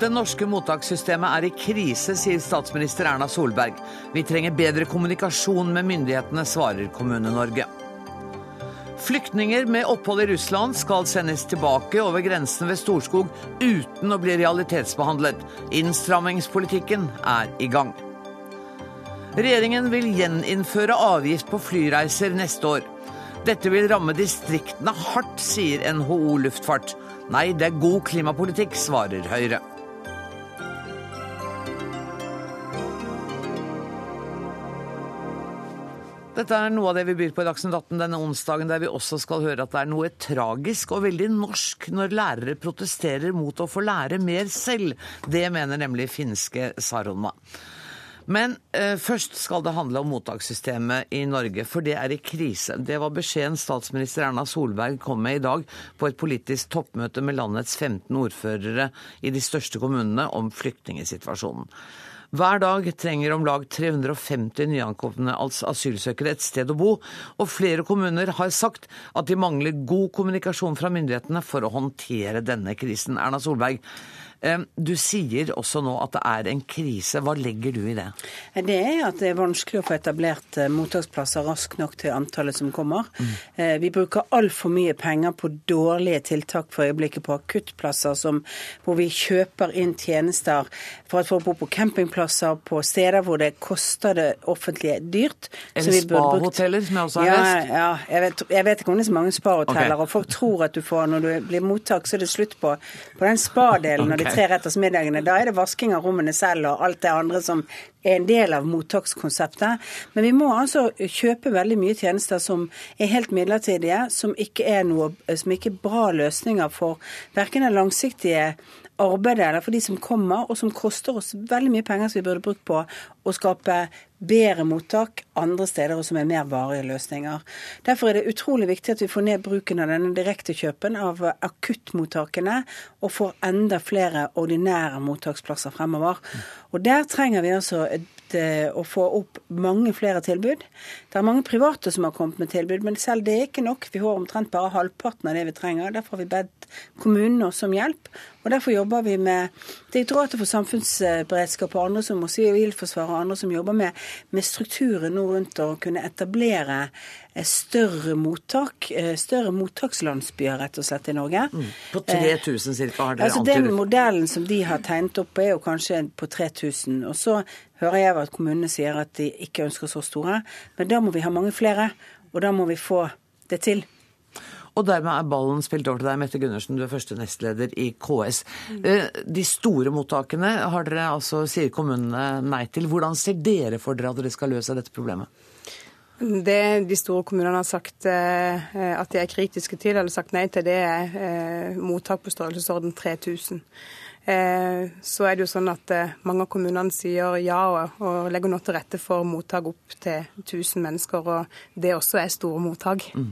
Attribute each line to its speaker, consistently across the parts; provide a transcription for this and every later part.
Speaker 1: Det norske mottakssystemet er i krise, sier statsminister Erna Solberg. Vi trenger bedre kommunikasjon med myndighetene, svarer Kommune-Norge. Flyktninger med opphold i Russland skal sendes tilbake over grensen ved Storskog uten å bli realitetsbehandlet. Innstrammingspolitikken er i gang. Regjeringen vil gjeninnføre avgift på flyreiser neste år. Dette vil ramme distriktene hardt, sier NHO Luftfart. Nei, det er god klimapolitikk, svarer Høyre. Dette er noe av det vi byr på i Dagsnytt 18 denne onsdagen, der vi også skal høre at det er noe tragisk og veldig norsk når lærere protesterer mot å få lære mer selv. Det mener nemlig finske Saroma. Men eh, først skal det handle om mottakssystemet i Norge, for det er i krise. Det var beskjeden statsminister Erna Solberg kom med i dag på et politisk toppmøte med landets 15 ordførere i de største kommunene om flyktningsituasjonen. Hver dag trenger om lag 350 nyankomne asylsøkere et sted å bo, og flere kommuner har sagt at de mangler god kommunikasjon fra myndighetene for å håndtere denne krisen. Erna Solberg, du sier også nå at det er en krise. Hva legger du i det?
Speaker 2: Det er at det er vanskelig å få etablert eh, mottaksplasser raskt nok til antallet som kommer. Mm. Vi bruker altfor mye penger på dårlige tiltak for øyeblikket, på akuttplasser som, hvor vi kjøper inn tjenester for at folk bor på campingplasser, på steder hvor det koster det offentlige dyrt.
Speaker 1: Eller spahoteller, som jeg også har
Speaker 2: lest. Ja, jeg, vet, jeg vet ikke om det er så mange spahoteller. Okay. Og folk tror at du får, når du blir mottak, så er det slutt på, på den spadelen. Okay tre rettersmiddagene. Da er det vasking av rommene selv og alt det andre som er en del av mottakskonseptet. Men vi må altså kjøpe veldig mye tjenester som er helt midlertidige, som ikke er, noe, som ikke er bra løsninger for verken den langsiktige arbeidet eller for de som kommer, og som koster oss veldig mye penger som vi burde brukt på å skape bedre mottak andre steder, og som er mer varige løsninger. Derfor er det utrolig viktig at vi får ned bruken av denne direktekjøpen av akuttmottakene, og får enda flere ordinære mottaksplasser fremover. Og der trenger vi altså et Eh, å få opp mange flere tilbud. Det er mange private som har kommet med tilbud, men selv det er ikke nok. Vi har omtrent bare halvparten av det vi trenger. Derfor har vi bedt kommunene også om hjelp. Og Derfor jobber vi med Direktoratet for samfunnsberedskap og andre som Sivilforsvaret og andre som jobber med, med strukturen nå rundt å kunne etablere eh, større mottak, eh, større mottakslandsbyer rett og slett i Norge. Mm,
Speaker 1: på 3000 ca. har dere
Speaker 2: altså, Den modellen som de har tegnet opp er jo kanskje på 3000. Og så hører jeg at kommunene sier at de ikke ønsker så store. Men da må vi ha mange flere, og da må vi få det til.
Speaker 1: Og dermed er ballen spilt over til deg, Mette Gundersen, du er første nestleder i KS. Eh, de store mottakene har dere altså, sier kommunene nei til. Hvordan ser dere for dere at dere skal løse dette problemet?
Speaker 3: Det de store kommunene har sagt eh, at de er kritiske til, eller sagt nei til, det er eh, mottak på størrelsesorden 3000. Eh, så er det jo sånn at eh, mange av kommunene sier ja og, legger nå til rette for mottak opp til 1000 mennesker, og det også er store mottak. Mm.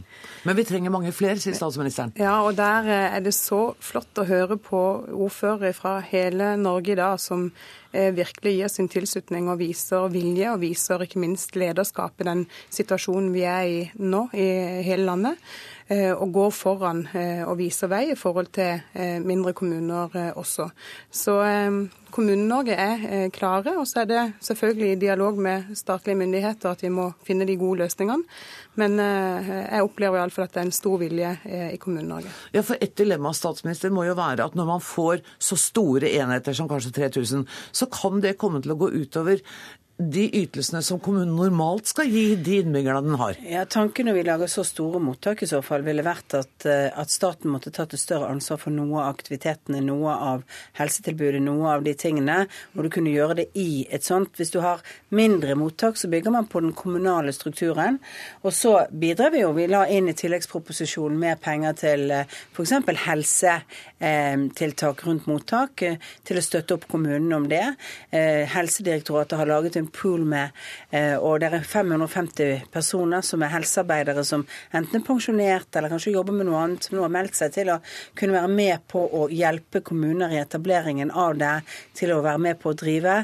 Speaker 1: Men vi trenger mange flere, sier statsministeren.
Speaker 3: Ja, og der eh, er det så flott å høre på ordførere fra hele Norge i dag som virkelig gir sin tilslutning og viser vilje, og viser ikke minst lederskap i den situasjonen vi er i nå i hele landet. Eh, og går foran eh, og viser vei i forhold til eh, mindre kommuner også. Så Kommune-Norge er klare, og så er det selvfølgelig i dialog med statlige myndigheter at vi må finne de gode løsningene. Men jeg opplever iallfall at det er en stor vilje i Kommune-Norge.
Speaker 1: Ja, for Et dilemma statsminister må jo være at når man får så store enheter som kanskje 3000, så kan det komme til å gå utover de ytelsene som kommunen normalt skal gi de innbyggerne den har?
Speaker 2: Ja, Tanken når vi lager så store mottak i så fall, ville vært at, eh, at staten måtte tatt et større ansvar for noe av aktivitetene, noe av helsetilbudet, noe av de tingene. Og du kunne gjøre det i et sånt. Hvis du har mindre mottak, så bygger man på den kommunale strukturen. Og så bidrar vi jo. Vi la inn i tilleggsproposisjonen mer penger til eh, f.eks. helsetiltak rundt mottak, eh, til å støtte opp kommunene om det. Helsedirektoratet har laget en pool med, eh, og det er 550 personer som er helsearbeidere som enten er pensjonert eller kanskje jobber med noe annet, som nå har meldt seg til å kunne være med på å hjelpe kommuner i etableringen av det, til å være med på å drive.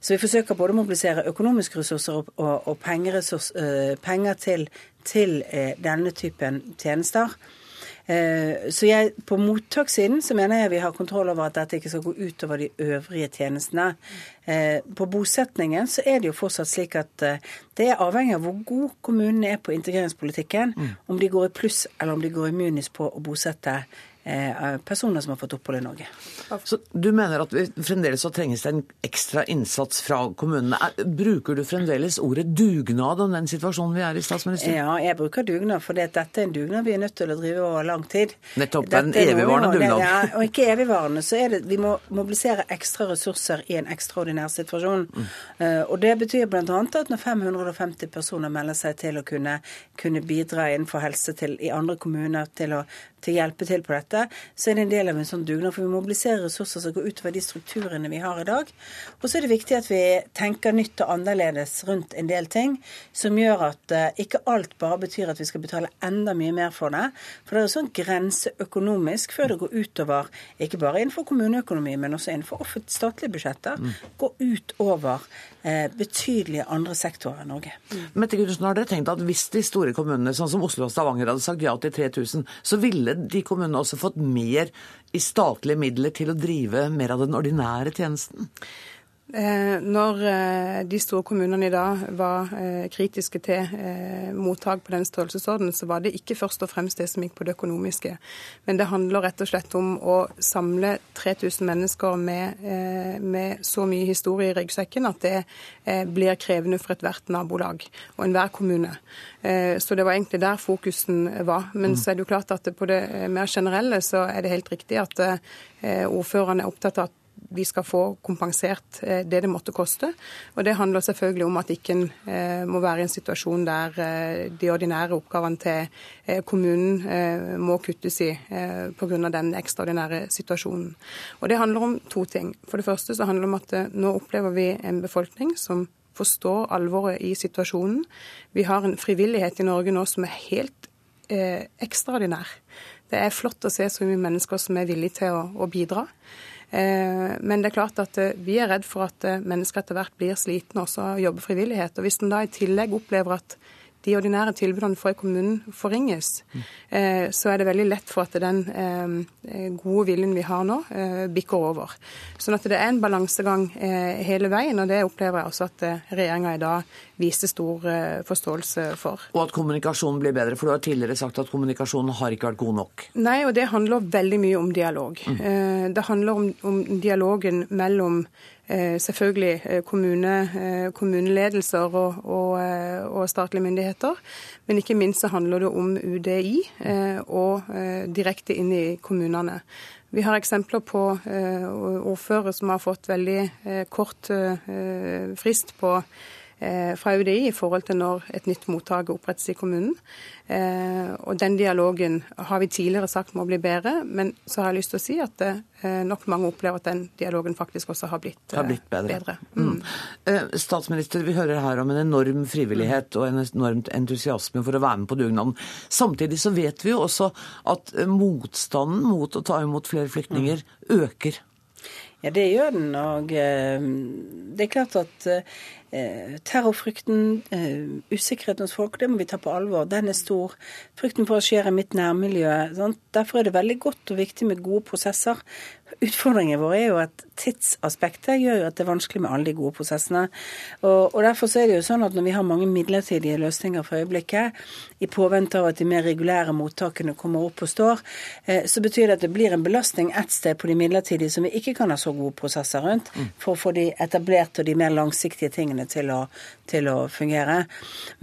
Speaker 2: Så vi forsøker både å mobilisere økonomiske ressurser og, og, og uh, penger til, til uh, denne typen tjenester. Eh, så jeg, På mottakssiden så mener jeg vi har kontroll over at dette ikke skal gå utover de øvrige tjenestene. Eh, på bosetningen så er det jo fortsatt slik at eh, det er avhengig av hvor god kommunene er på integreringspolitikken. Mm. Om de går i pluss eller om de går i minus på å bosette personer som har fått opphold i Norge.
Speaker 1: Så Du mener at fremdeles så trenges det en ekstra innsats fra kommunene. Bruker du fremdeles ordet dugnad om den situasjonen vi er i, statsminister?
Speaker 2: Ja, jeg bruker dugnad, for dette er en dugnad vi er nødt til å drive over lang tid.
Speaker 1: Nettopp. Det er en evigvarende dugnad.
Speaker 2: Ja, og ikke evigvarende. Så er det vi må mobilisere ekstra ressurser i en ekstraordinær situasjon. Mm. Og det betyr bl.a. at når 550 personer melder seg til å kunne, kunne bidra innenfor helse til, i andre kommuner til å til å hjelpe til på dette, så er det en del av en sånn dugnad. For vi mobiliserer ressurser som går utover de strukturene vi har i dag. Og så er det viktig at vi tenker nytt og annerledes rundt en del ting, som gjør at uh, ikke alt bare betyr at vi skal betale enda mye mer for det. For det er en sånn grense økonomisk før det går utover, ikke bare innenfor kommuneøkonomi, men også innenfor statlige budsjetter, mm. går utover uh, betydelige andre sektorer i Norge.
Speaker 1: Mette Gundersen, har dere tenkt at hvis de store kommunene, sånn som Oslo og Stavanger, hadde sagt ja til 3000, så ville de kommunene også fått mer i statlige midler til å drive mer av den ordinære tjenesten?
Speaker 3: Eh, når eh, de store kommunene i dag var eh, kritiske til mottak på den størrelsesorden, så var det ikke først og fremst det som gikk på det økonomiske. Men det handler rett og slett om å samle 3000 mennesker med, med så mye historie i ryggsekken at det blir krevende for ethvert nabolag og enhver kommune. Så det var egentlig der fokusen var. Men så er det jo klart at på det mer generelle så er det helt riktig at ordførerne er opptatt av at vi skal få kompensert eh, det det måtte koste. Og Det handler selvfølgelig om at ikke en eh, må være i en situasjon der eh, de ordinære oppgavene til kommunen må kuttes i pga. den ekstraordinære situasjonen. Og Det handler om to ting. For det første så handler det om at nå opplever vi en befolkning som forstår alvoret i situasjonen. Vi har en frivillighet i Norge nå som er helt eh, ekstraordinær. Det er flott å se så mye mennesker som er villige til å, å bidra. Eh, men det er klart at eh, vi er redd for at eh, mennesker etter hvert blir slitne også av å jobbe frivillighet. Og hvis en da i tillegg opplever at de ordinære tilbudene fra kommunen forringes, mm. så er det veldig lett for at den gode viljen vi har nå, bikker over. Sånn at det er en balansegang hele veien, og det opplever jeg også at regjeringa i dag viser stor forståelse for.
Speaker 1: Og at kommunikasjonen blir bedre, for du har tidligere sagt at kommunikasjonen har ikke vært god nok.
Speaker 3: Nei, og det handler veldig mye om dialog. Mm. Det handler om, om dialogen mellom Eh, selvfølgelig eh, kommune, eh, kommuneledelser og, og, og, statlige myndigheter. Men ikke minst så handler det om UDI og direkte inn i kommunene. Vi har eksempler på ordførere som har fått veldig kort frist på fra UDI i forhold til når et nytt mottak opprettes i kommunen. Eh, og Den dialogen har vi tidligere sagt må bli bedre, men så har jeg lyst til å si at det, eh, nok mange opplever at den dialogen faktisk også har blitt,
Speaker 1: har blitt bedre.
Speaker 3: bedre.
Speaker 1: Mm. Mm. Statsminister, vi hører her om en enorm frivillighet og en enormt entusiasme for å være med på dugnaden. Samtidig så vet vi jo også at motstanden mot å ta imot flere flyktninger mm. øker.
Speaker 2: Ja, det gjør den. Og det er klart at Eh, terrorfrykten, eh, usikkerheten hos folk, det må vi ta på alvor. Den er stor. Frykten for å skjer i mitt nærmiljø. Sant? Derfor er det veldig godt og viktig med gode prosesser. Utfordringen vår er jo at tidsaspektet gjør jo at det er vanskelig med alle de gode prosessene. Og, og Derfor så er det jo sånn at når vi har mange midlertidige løsninger for øyeblikket, i påvente av at de mer regulære mottakene kommer opp og står, eh, så betyr det at det blir en belastning ett sted på de midlertidige som vi ikke kan ha så gode prosesser rundt, mm. for å få de etablerte og de mer langsiktige tingene til å, til å fungere.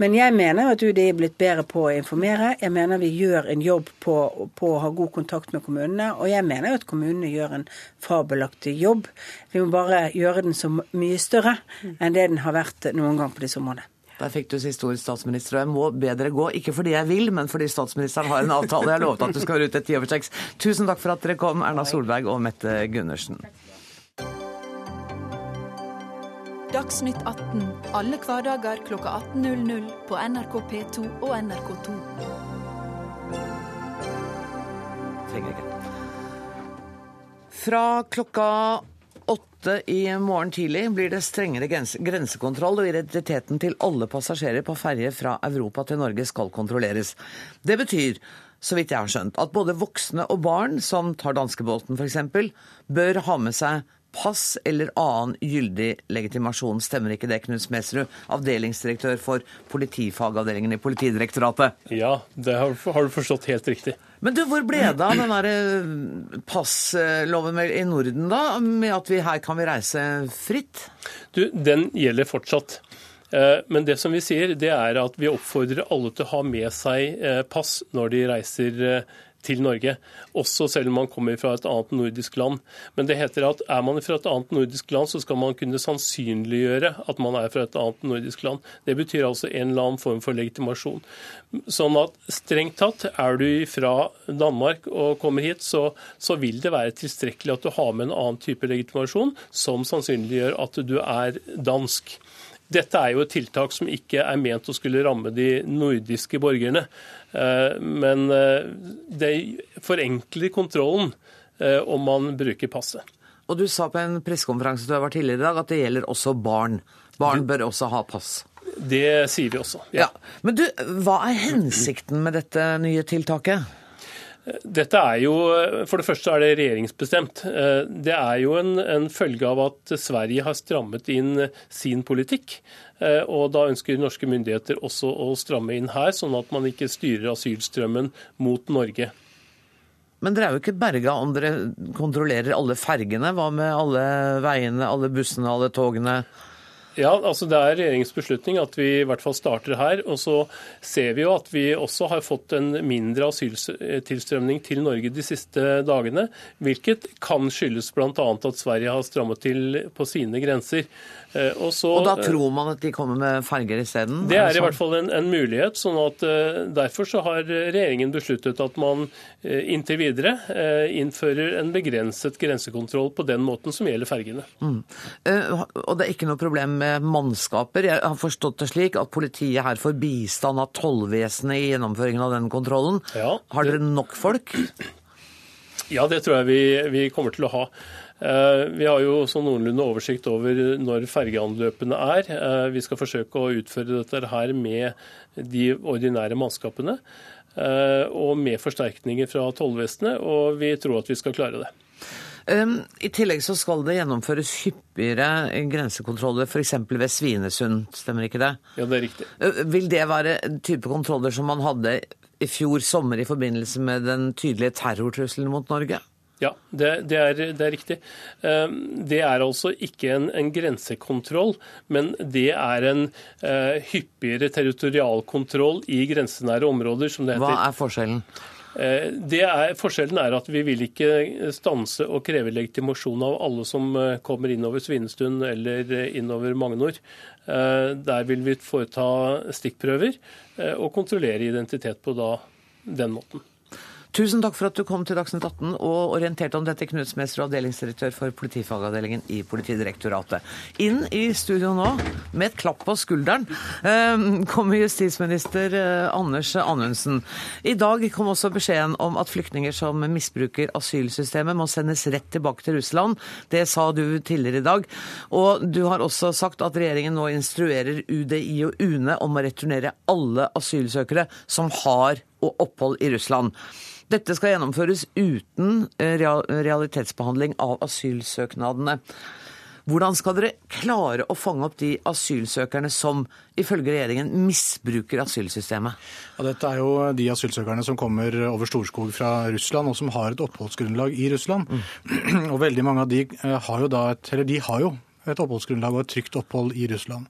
Speaker 2: Men jeg mener at UDI er blitt bedre på å informere. Jeg mener vi gjør en jobb på, på å ha god kontakt med kommunene, og jeg mener jo at kommunene gjør en fabelaktig jobb. Vi må bare gjøre den så mye større enn det den har vært noen gang på disse områdene.
Speaker 1: Der fikk du siste ord, statsminister. Og jeg må bedre gå, ikke fordi jeg vil, men fordi statsministeren har en avtale. Jeg lovet at du skal være ute ti over seks. Tusen takk for at dere kom, Erna Solberg og Mette Gundersen.
Speaker 4: Dagsnytt 18 alle hverdager kl 18.00 på NRK P2 og NRK2.
Speaker 1: Trenger ikke. Fra klokka åtte i morgen tidlig blir det strengere grensekontroll, og identiteten til alle passasjerer på ferje fra Europa til Norge skal kontrolleres. Det betyr, så vidt jeg har skjønt, at både voksne og barn som tar danskebåten f.eks., bør ha med seg pass eller annen gyldig legitimasjon. Stemmer ikke det, Knut Smedsrud, avdelingsdirektør for politifagavdelingen i Politidirektoratet?
Speaker 5: Ja, det har, har du forstått helt riktig.
Speaker 1: Men du, hvor ble det av den der eh, passloven i Norden, da? Med at vi her kan vi reise fritt?
Speaker 5: Du, Den gjelder fortsatt. Eh, men det som vi sier, det er at vi oppfordrer alle til å ha med seg eh, pass når de reiser til Norge, også selv om man kommer fra et annet nordisk land. Men det heter at er man fra et annet nordisk land, så skal man kunne sannsynliggjøre at man er fra et annet nordisk land. Det betyr altså en eller annen form for legitimasjon. Sånn at strengt tatt, er du fra Danmark og kommer hit, så, så vil det være tilstrekkelig at du har med en annen type legitimasjon som sannsynliggjør at du er dansk. Dette er jo et tiltak som ikke er ment å skulle ramme de nordiske borgerne. Eh, men eh, det forenkler kontrollen eh, om man bruker passet.
Speaker 1: Og du sa på en pressekonferanse du har vært tidligere i dag at det gjelder også barn. Barn bør også ha pass.
Speaker 5: Det sier vi også.
Speaker 1: Ja. ja. Men du, hva er hensikten med dette nye tiltaket?
Speaker 5: Dette er jo, For det første er det regjeringsbestemt. Det er jo en, en følge av at Sverige har strammet inn sin politikk. Eh, og da ønsker norske myndigheter også å stramme inn her, sånn at man ikke styrer asylstrømmen mot Norge.
Speaker 1: Men dere er jo ikke berga om dere kontrollerer alle fergene. Hva med alle veiene, alle bussene, alle togene?
Speaker 5: Ja, altså Det er regjeringens beslutning at vi i hvert fall starter her. Og så ser vi jo at vi også har fått en mindre asyltilstrømning til Norge de siste dagene. Hvilket kan skyldes bl.a. at Sverige har strammet til på sine grenser.
Speaker 1: Eh, og, så, og, da eh, tror man at de kommer med ferger isteden?
Speaker 5: Det er i sånn? hvert fall en, en, mulighet. sånn at uh, Derfor så har regjeringen besluttet at man inntil videre innfører en begrenset grensekontroll på den måten som gjelder fergene. Mm.
Speaker 1: og det er ikke noe problem med mannskaper? Jeg har forstått det slik at politiet her får bistand av tollvesenet i gjennomføringen av den kontrollen. Ja, har dere nok folk?
Speaker 5: Ja, det tror jeg vi, vi kommer til å ha. Eh, vi har jo sånn noenlunde oversikt over når fergeanløpene er. Eh, vi skal forsøke å utføre dette her med de ordinære mannskapene. Eh, og med forsterkninger fra tollvesenet, og vi tror at vi skal klare det.
Speaker 1: I tillegg så skal det gjennomføres hyppigere grensekontroller f.eks. ved Svinesund, stemmer ikke det?
Speaker 5: Ja, det er riktig.
Speaker 1: Vil det være type kontroller som man hadde i fjor sommer i forbindelse med den tydelige terrortrusselen mot Norge?
Speaker 5: Ja, det, det, er, det, er, riktig. Ehm, det er altså ikke en, en grensekontroll, men det er en uh, hyppigere territorialkontroll i grensenære områder, som det heter.
Speaker 1: Hva er forskjellen?
Speaker 5: Eh, er, forskjellen er at vi vil ikke stanse og kreve legitimasjon av alle som eh, kommer innover Svinestund eller innover Magnor. Der vil vi foreta stikkprøver og kontrollere identitet på da, den måten.
Speaker 1: Tusen takk for at du kom til Dagsnytt 18 og orienterte om dette, Knut og avdelingsdirektør for politifagavdelingen i Politidirektoratet. Inn i studio nå, med et klapp på skulderen, ehm, kommer justisminister eh, Anders Anundsen. I dag kom også beskjeden om at flyktninger som misbruker asylsystemet, må sendes rett tilbake til Russland. Det sa du tidligere i dag. Og du har også sagt at regjeringen nå instruerer UDI og UNE om å returnere alle asylsøkere som har opphold i Russland. Dette skal gjennomføres uten eh, realitetsbehandling av asylsøknadene. Hvordan skal dere klare å fange opp de asylsøkerne som ifølge regjeringen misbruker asylsystemet?
Speaker 6: Ja, dette er jo de asylsøkerne som kommer over Storskog fra Russland, og som har et oppholdsgrunnlag i Russland. Mm. Og veldig mange av de eh, har jo da et, de har jo et oppholdsgrunnlag og et trygt opphold i Russland.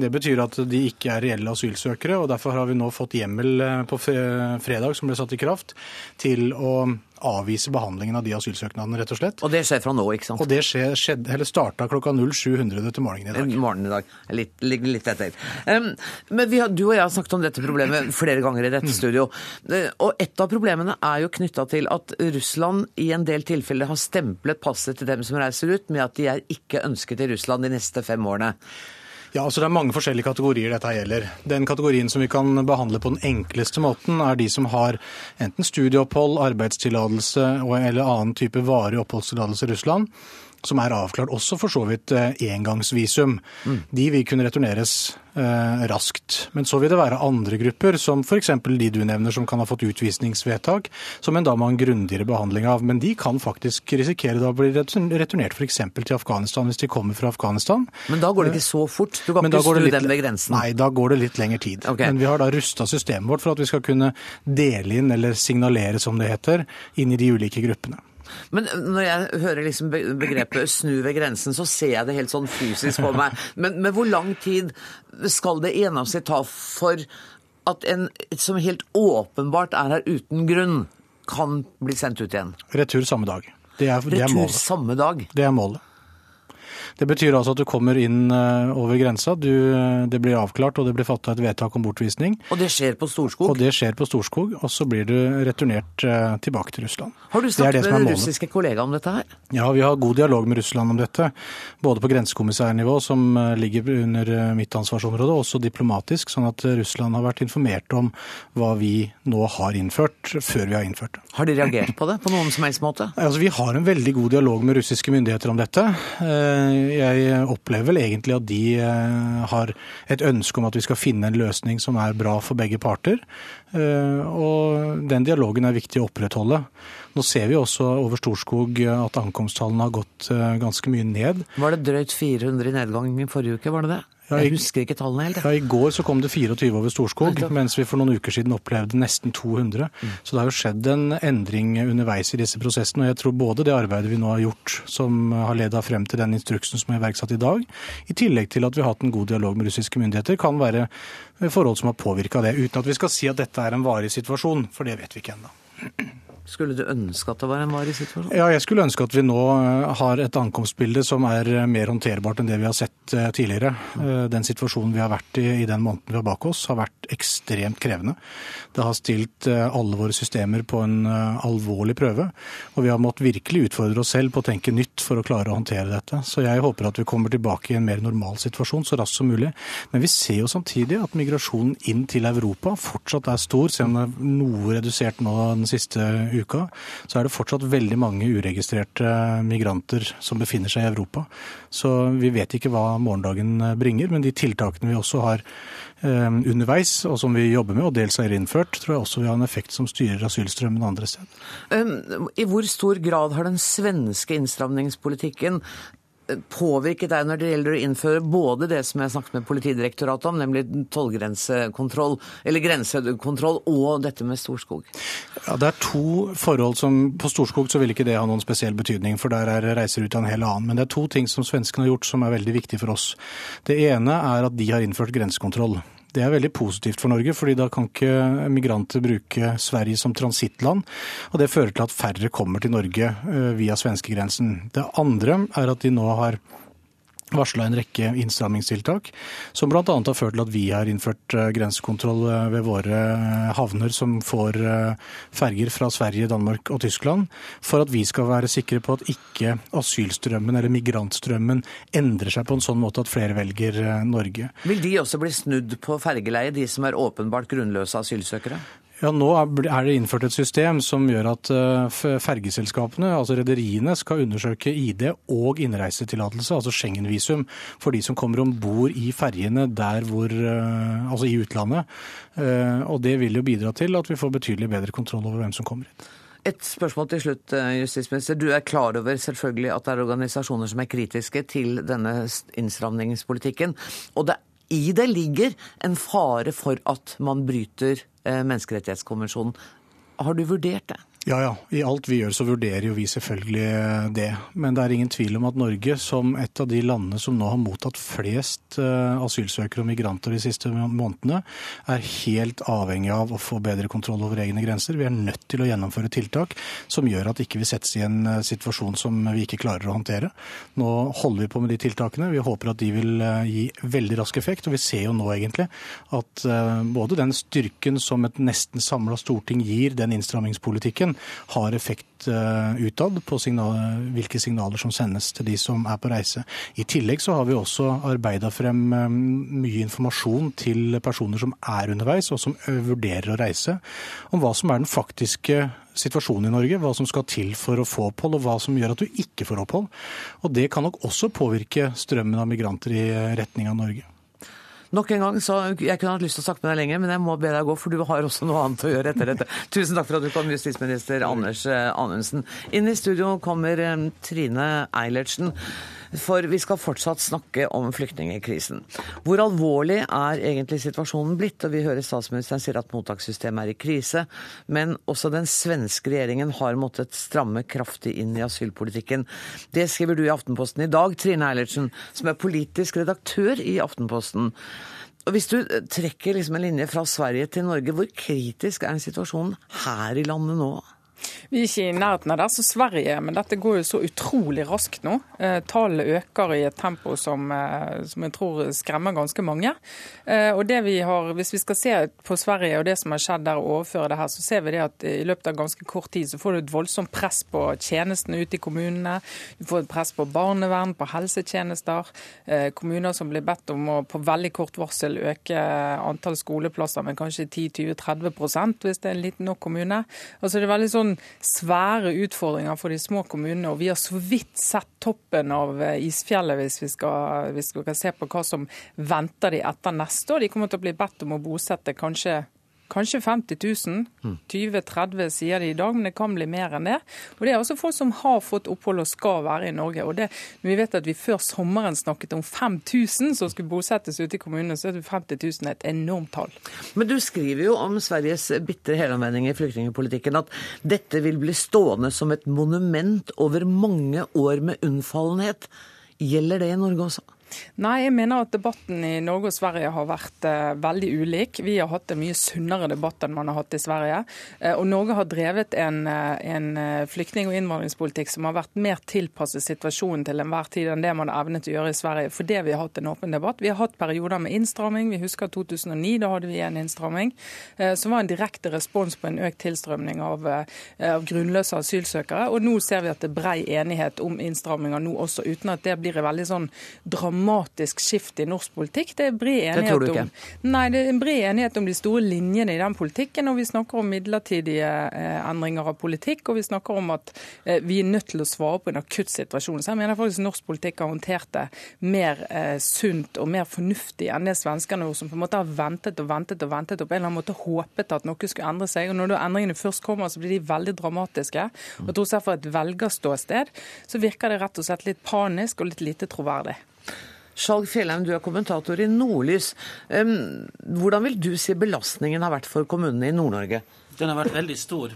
Speaker 6: Det betyr at de ikke er reelle asylsøkere, og derfor har vi nå fått hjemmel eh, på fredag, som ble satt i kraft, til å avvise behandlingen av de asylsøknadene, rett og slett.
Speaker 1: Og det skjer fra nå, ikke sant?
Speaker 6: Og det skjer, skjedde, eller starta klokka 0700 til morgenen i dag.
Speaker 1: Morgenen i dag. Litt, litt etter. Um, men har, du og jeg har snakket om dette problemet flere ganger i dette studio. Uh, og et av problemene er jo knytta til at Russland i en del tilfeller har stemplet passet til dem som reiser ut, med at de er ikke ønsket i Russland de neste fem årene.
Speaker 6: Ja, altså Det er mange forskjellige kategorier dette gjelder. Den kategorien som vi kan behandle på den enkleste måten, er de som har enten studieopphold, arbeidstillatelse eller annen type varig oppholdstillatelse i Russland som er avklart, også for så vidt eh, engangsvisum. Mm. De vil kunne returneres eh, raskt. Men så vil det være andre grupper, som f.eks. de du nevner, som kan ha fått utvisningsvedtak, som en da må ha en grundigere behandling av. Men de kan faktisk risikere da å bli returnert f.eks. til Afghanistan hvis de kommer fra Afghanistan.
Speaker 1: Men da går det ikke så fort? Du kan ikke snu litt, dem ved grensen?
Speaker 6: Nei, da går det litt lengre tid. Okay. Men vi har da rusta systemet vårt for at vi skal kunne dele inn, eller signalere som det heter, inn i de ulike gruppene.
Speaker 1: Men når jeg hører liksom begrepet 'snu ved grensen', så ser jeg det helt sånn fysisk på meg. Men, men hvor lang tid skal det gjennomsnitt ta for at en som helt åpenbart er her uten grunn, kan bli sendt ut igjen?
Speaker 6: Retur samme dag. Det er, det
Speaker 1: er målet. samme dag?
Speaker 6: Det er målet. Det betyr altså at du kommer inn eh, over grensa, du, eh, det blir avklart og det blir fatta et vedtak om bortvisning.
Speaker 1: Og det skjer på Storskog?
Speaker 6: Og det skjer på Storskog, og så blir du returnert eh, tilbake til Russland.
Speaker 1: Har du snakket med den russiske kollega om dette her?
Speaker 6: Ja, vi har god dialog med Russland om dette. Både på grensekommissærnivå, som ligger under mitt ansvarsområde, og også diplomatisk, sånn at Russland har vært informert om hva vi nå har innført, før vi har innført det.
Speaker 1: Har de reagert på det på noen som helst måte?
Speaker 6: Altså, vi har en veldig god dialog med russiske myndigheter om dette jeg opplever vel egentlig at de eh, har et ønske om at vi skal finne en løsning som er bra for begge parter. Eh, og den dialogen er viktig å opprettholde. Nå ser vi også over Storskog at ankomsttallene har gått eh, ganske mye ned.
Speaker 1: Var det drøyt 400 i nedgang i forrige uke, var det det? Ja, jeg husker ikke tallene helt.
Speaker 6: Ja, I går så kom det 24 over Storskog, mens vi for noen uker siden opplevde nesten 200. Mm. Så det har jo skjedd en endring underveis i disse prosessene. Og jeg tror både det arbeidet vi nå har gjort, som har leda frem til den instruksen som er iverksatt i dag, i tillegg til at vi har hatt en god dialog med russiske myndigheter, kan være forhold som har påvirka det. Uten at vi skal si at dette er en varig situasjon, for det vet vi ikke ennå.
Speaker 1: Skulle du ønske at det var en varig situasjon?
Speaker 6: Ja, jeg skulle ønske at vi nå eh, har et ankomstbilde som er eh, mer håndterbart enn det vi har sett eh, tidligere. Den situasjonen vi har vært i i den måneden vi har bak oss, har vært ekstremt krevende. Det har stilt alle våre systemer på en alvorlig prøve. Og vi har måttet virkelig utfordre oss selv på å tenke nytt for å klare å håndtere dette. Så jeg håper at vi kommer tilbake i en mer normal situasjon så raskt som mulig. Men vi ser jo samtidig at migrasjonen inn til Europa fortsatt er stor, selv om det er noe redusert nå den siste uka uka, så er det fortsatt veldig mange uregistrerte migranter som befinner seg i Europa. Så vi vet ikke hva morgendagen bringer, men de tiltakene vi også har eh, underveis, og som vi jobber med, og dels er innført, tror jeg også vil ha en effekt som styrer asylstrømmen andre steder.
Speaker 1: I hvor stor grad har den svenske innstramningspolitikken påvirket deg når det gjelder å innføre både det som jeg snakket med Politidirektoratet om, nemlig tollgrensekontroll, eller grensekontroll, og dette med Storskog?
Speaker 6: Ja, Det er to forhold som På Storskog så vil ikke det ha noen spesiell betydning, for der er reiseruta en hel annen. Men det er to ting som svenskene har gjort som er veldig viktig for oss. Det ene er at de har innført grensekontroll. Det er veldig positivt for Norge, fordi da kan ikke migranter bruke Sverige som transittland. Og det fører til at færre kommer til Norge eh, via svenskegrensen. Det andre er at de nå har varsla en rekke innstrammingstiltak, som bl.a. har ført til at vi har innført eh, grensekontroll eh, ved våre eh, havner som får ferger fra Sverige, Danmark og Tyskland, for at vi skal være sikre på at ikke asylstrømmen eller migrantstrømmen endrer seg på en sånn måte at flere velger Norge.
Speaker 1: Vil de også bli snudd på fergeleie, de som er åpenbart grunnløse asylsøkere?
Speaker 6: Ja, Nå er det innført et system som gjør at eh, fergeselskapene, altså rederiene, skal undersøke ID og innreisetillatelse, altså Schengen-visum, for de som kommer om bord i ferjene der hvor, eh, altså i utlandet. Eh, og Det vil jo bidra til at vi får betydelig bedre kontroll over hvem som kommer hit.
Speaker 1: Et spørsmål til slutt, justisminister. Du er klar over selvfølgelig at det er organisasjoner som er kritiske til denne innstramningspolitikken. Og det, i det ligger en fare for at man bryter menneskerettighetskonvensjonen. Har du vurdert det?
Speaker 6: Ja, ja. I alt vi gjør så vurderer jo vi selvfølgelig det. Men det er ingen tvil om at Norge, som et av de landene som nå har mottatt flest eh, asylsøkere og migranter de siste månedene, er helt avhengig av å få bedre kontroll over egne grenser. Vi er nødt til å gjennomføre tiltak som gjør at ikke vi settes i en eh, situasjon som vi ikke klarer å håndtere. Nå holder vi på med de tiltakene. Vi håper at de vil eh, gi veldig rask effekt. Og vi ser jo nå egentlig at både den styrken som et nesten samla storting gir den innstrammingspolitikken, politikken har effekt uh, utad på signal, hvilke signaler som sendes til de som er på reise. I tillegg så har vi også arbeida frem um, mye informasjon til personer som er underveis, og som uh, vurderer å reise, om hva som er den faktiske situasjonen i Norge, hva som skal til for å få opphold, og hva som gjør at du ikke får opphold. Og Det kan nok også påvirke strømmen av migranter i retning av Norge.
Speaker 1: Nok en gang, så Jeg kunne hatt lyst til å snakke med deg lenger, men jeg må be deg gå, for du har også noe annet å gjøre etter dette. Tusen takk for at du kom, justisminister Anders eh, Anundsen. Inn i studio kommer eh, Trine Eilertsen. For vi skal fortsatt snakke om flyktningkrisen. Hvor alvorlig er egentlig situasjonen blitt? Og vi hører statsministeren sier at mottakssystemet er i krise. Men også den svenske regjeringen har måttet stramme kraftig inn i asylpolitikken. Det skriver du i Aftenposten i dag, Trine Eilertsen, som er politisk redaktør i Aftenposten. Og Hvis du trekker liksom en linje fra Sverige til Norge, hvor kritisk er situasjonen her i landet nå?
Speaker 7: Vi er ikke i nærheten av det som Sverige, men dette går jo så utrolig raskt nå. Eh, Tallene øker i et tempo som, eh, som, jeg tror skremmer ganske mange. Eh, og det vi har, Hvis vi skal se på Sverige og det som har skjedd der og overføre det her, så ser vi det at i løpet av ganske kort tid så får du et voldsomt press på tjenestene ute i kommunene. Du får et press på barnevern, på helsetjenester. Kommuner som blir bedt om å på veldig kort varsel øke antall skoleplasser med kanskje 10-20-30 hvis det er en liten nok kommune. Altså det er veldig sånn noen svære utfordringer for de små kommunene. Og vi har så vidt sett toppen av eh, isfjellet hvis vi skal, hvis vi skal se på hva som venter de etter neste år. De kommer til å bli bedt om å bosette kanskje Kanskje 50 000. 20-30 sier de i dag, men det kan bli mer enn det. Og Det er også folk som har fått opphold og skal være i Norge. Og det, vi vet at vi før sommeren snakket om 5000 som skulle bosettes ute i kommunene, så er 50 000 et enormt tall.
Speaker 1: Men du skriver jo om Sveriges bitre helomvending i flyktningpolitikken, at dette vil bli stående som et monument over mange år med unnfallenhet. Gjelder det i Norge også?
Speaker 7: Nei, jeg mener at debatten i Norge og Sverige har vært eh, veldig ulik. Vi har hatt en mye sunnere debatt enn man har hatt i Sverige. Eh, og Norge har drevet en, uh, en flyktning- og innvandringspolitikk som har vært mer tilpasset situasjonen til enhver tid enn det man har evnet å gjøre i Sverige, fordi vi har hatt en åpen debatt. Vi har hatt perioder med innstramming. Vi husker 2009, da hadde vi en innstramming som var en direkte respons på en økt tilstrømning av, av grunnløse asylsøkere. Og nå ser vi at det er brei enighet om innstramminger nå også, uten at det blir veldig sånn dramatisk dramatisk skift i norsk politikk. Det er bred enighet,
Speaker 1: det om,
Speaker 7: nei, det er bred enighet om de store linjene i den politikken. og Vi snakker om midlertidige eh, endringer av politikk, og vi snakker om at eh, vi er nødt til å svare på en akutt situasjon. Så jeg mener faktisk norsk politikk har håndtert det mer eh, sunt og mer fornuftig enn det svenskene gjorde, som på en måte har ventet og ventet og ventet og på en eller annen måte håpet at noe skulle endre seg. og Når endringene først kommer, så blir de veldig dramatiske. Og jeg tror selv For et velgerståsted så virker det rett og slett litt panisk og litt lite troverdig.
Speaker 1: Skjalg Fjellheim, du er kommentator i Nordlys. Hvordan vil du si belastningen har vært for kommunene i Nord-Norge?
Speaker 8: Den har vært veldig stor.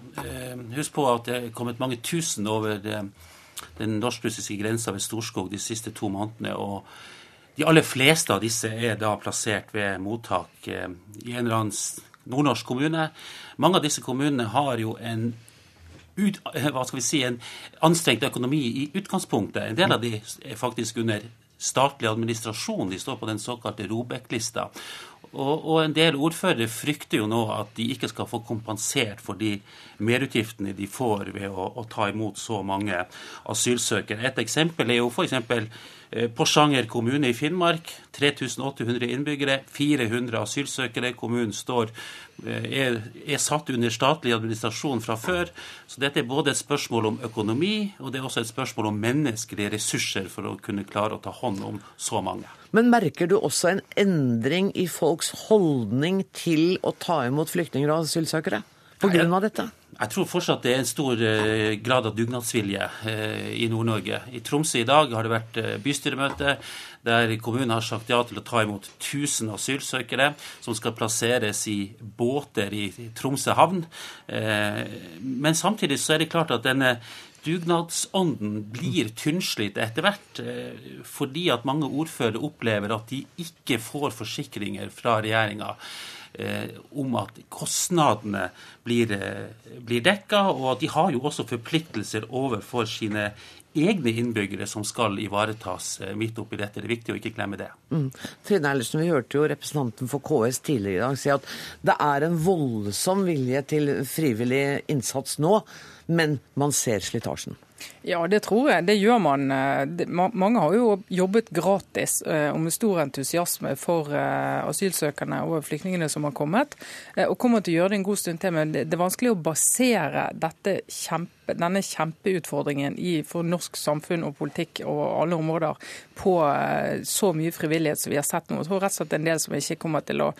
Speaker 8: Husk på at det er kommet mange tusen over den norsk-russiske grensa ved Storskog de siste to månedene. og de aller fleste av disse er da plassert ved mottak i en eller annen nordnorsk kommune. Mange av disse kommunene har jo en ut, hva skal vi si, en anstrengt økonomi i utgangspunktet. En del av de er faktisk under statlig administrasjon. De står på den såkalte Robek-lista. Og, og, en del ordførere frykter jo nå at de ikke skal få kompensert for de merutgiftene de får ved å, å ta imot så mange asylsøkere. Et eksempel er jo f.eks. Eh, Porsanger kommune i Finnmark. 3800 innbyggere, 400 asylsøkere. Kommunen står, eh, er, er, satt under statlig administrasjon fra før. Så dette er både et spørsmål om økonomi, og det er også et spørsmål om menneskelige ressurser for å kunne klare å ta hånd om så mange.
Speaker 1: Men merker du også en endring i folks holdning til å ta imot flyktninger og asylsøkere? På grunn av dette?
Speaker 8: Jeg tror fortsatt det er en stor eh, grad av dugnadsvilje eh, i Nord-Norge. I Tromsø i dag har det vært eh, bystyremøte der kommunen har sagt ja til å ta imot 1000 asylsøkere som skal plasseres i båter i Tromsø havn. Men samtidig så er det klart at denne dugnadsånden blir tynnslitt etter hvert, fordi at mange ordførere opplever at de ikke får forsikringer fra regjeringa om at kostnadene blir, eh, blir dekka, og de har jo også forpliktelser overfor sine egne innbyggere som skal ivaretas eh, midt oppi dette. Det er viktig å ikke glemme det.
Speaker 1: Mm. Trine Eilertsen, vi hørte jo representanten for KS tidligere i dag si at det er en voldsom vilje til frivillig innsats nå, men man ser slitasjen.
Speaker 7: Ja, det tror jeg. Det gjør man. Eh, mange har jo jobbet gratis eh, og med stor entusiasme for eh, asylsøkerne og flyktningene som har kommet, og kommer til å gjøre det en god stund til. Men det er vanskelig å basere kjempe, denne kjempeutfordringen i, for norsk samfunn og politikk og alle områder på så mye frivillighet som vi har sett nå. Jeg tror rett og slett en del som ikke kommer til å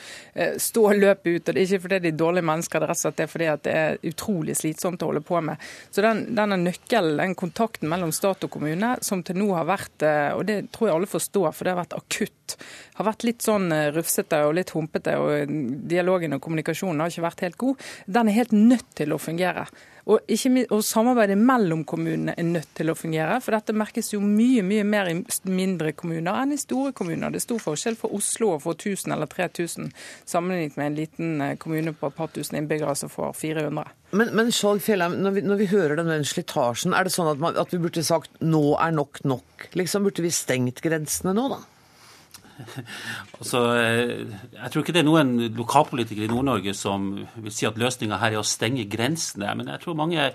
Speaker 7: stå løpet ut. og Det er ikke fordi de er dårlige mennesker, det er rett og slett fordi det er utrolig slitsomt å holde på med. Så den, denne nøkkelen, den kontakten mellom stat og kommune, som til nå har vært, eh, og det tror jeg alle forstår, for det har vært akutt, har vært litt sånn eh, rufsete og litt humpete, og dialogen og kommunikasjonen har ikke vært helt god, den er helt nødt til å fungere. Og, ikke, og, samarbeidet mellom kommunene er nødt til å fungere. For dette merkes jo mye mye mer i mindre kommuner enn i store kommuner. Det er stor forskjell for Oslo å få 1000 eller 3000 sammenlignet med en liten eh, kommune på et par tusen innbyggere som får 400.
Speaker 1: Men, men Skjalg Fjellheim, når vi, når vi hører den slitasjen, er det sånn at, man, at vi burde sagt nå er nok nok? Liksom Burde vi stengt grensene nå, da?
Speaker 8: Altså, eh, jeg tror ikke det er noen lokalpolitikere i Nord-Norge som vil si at løsninga her er å stenge grensene. Men jeg tror mange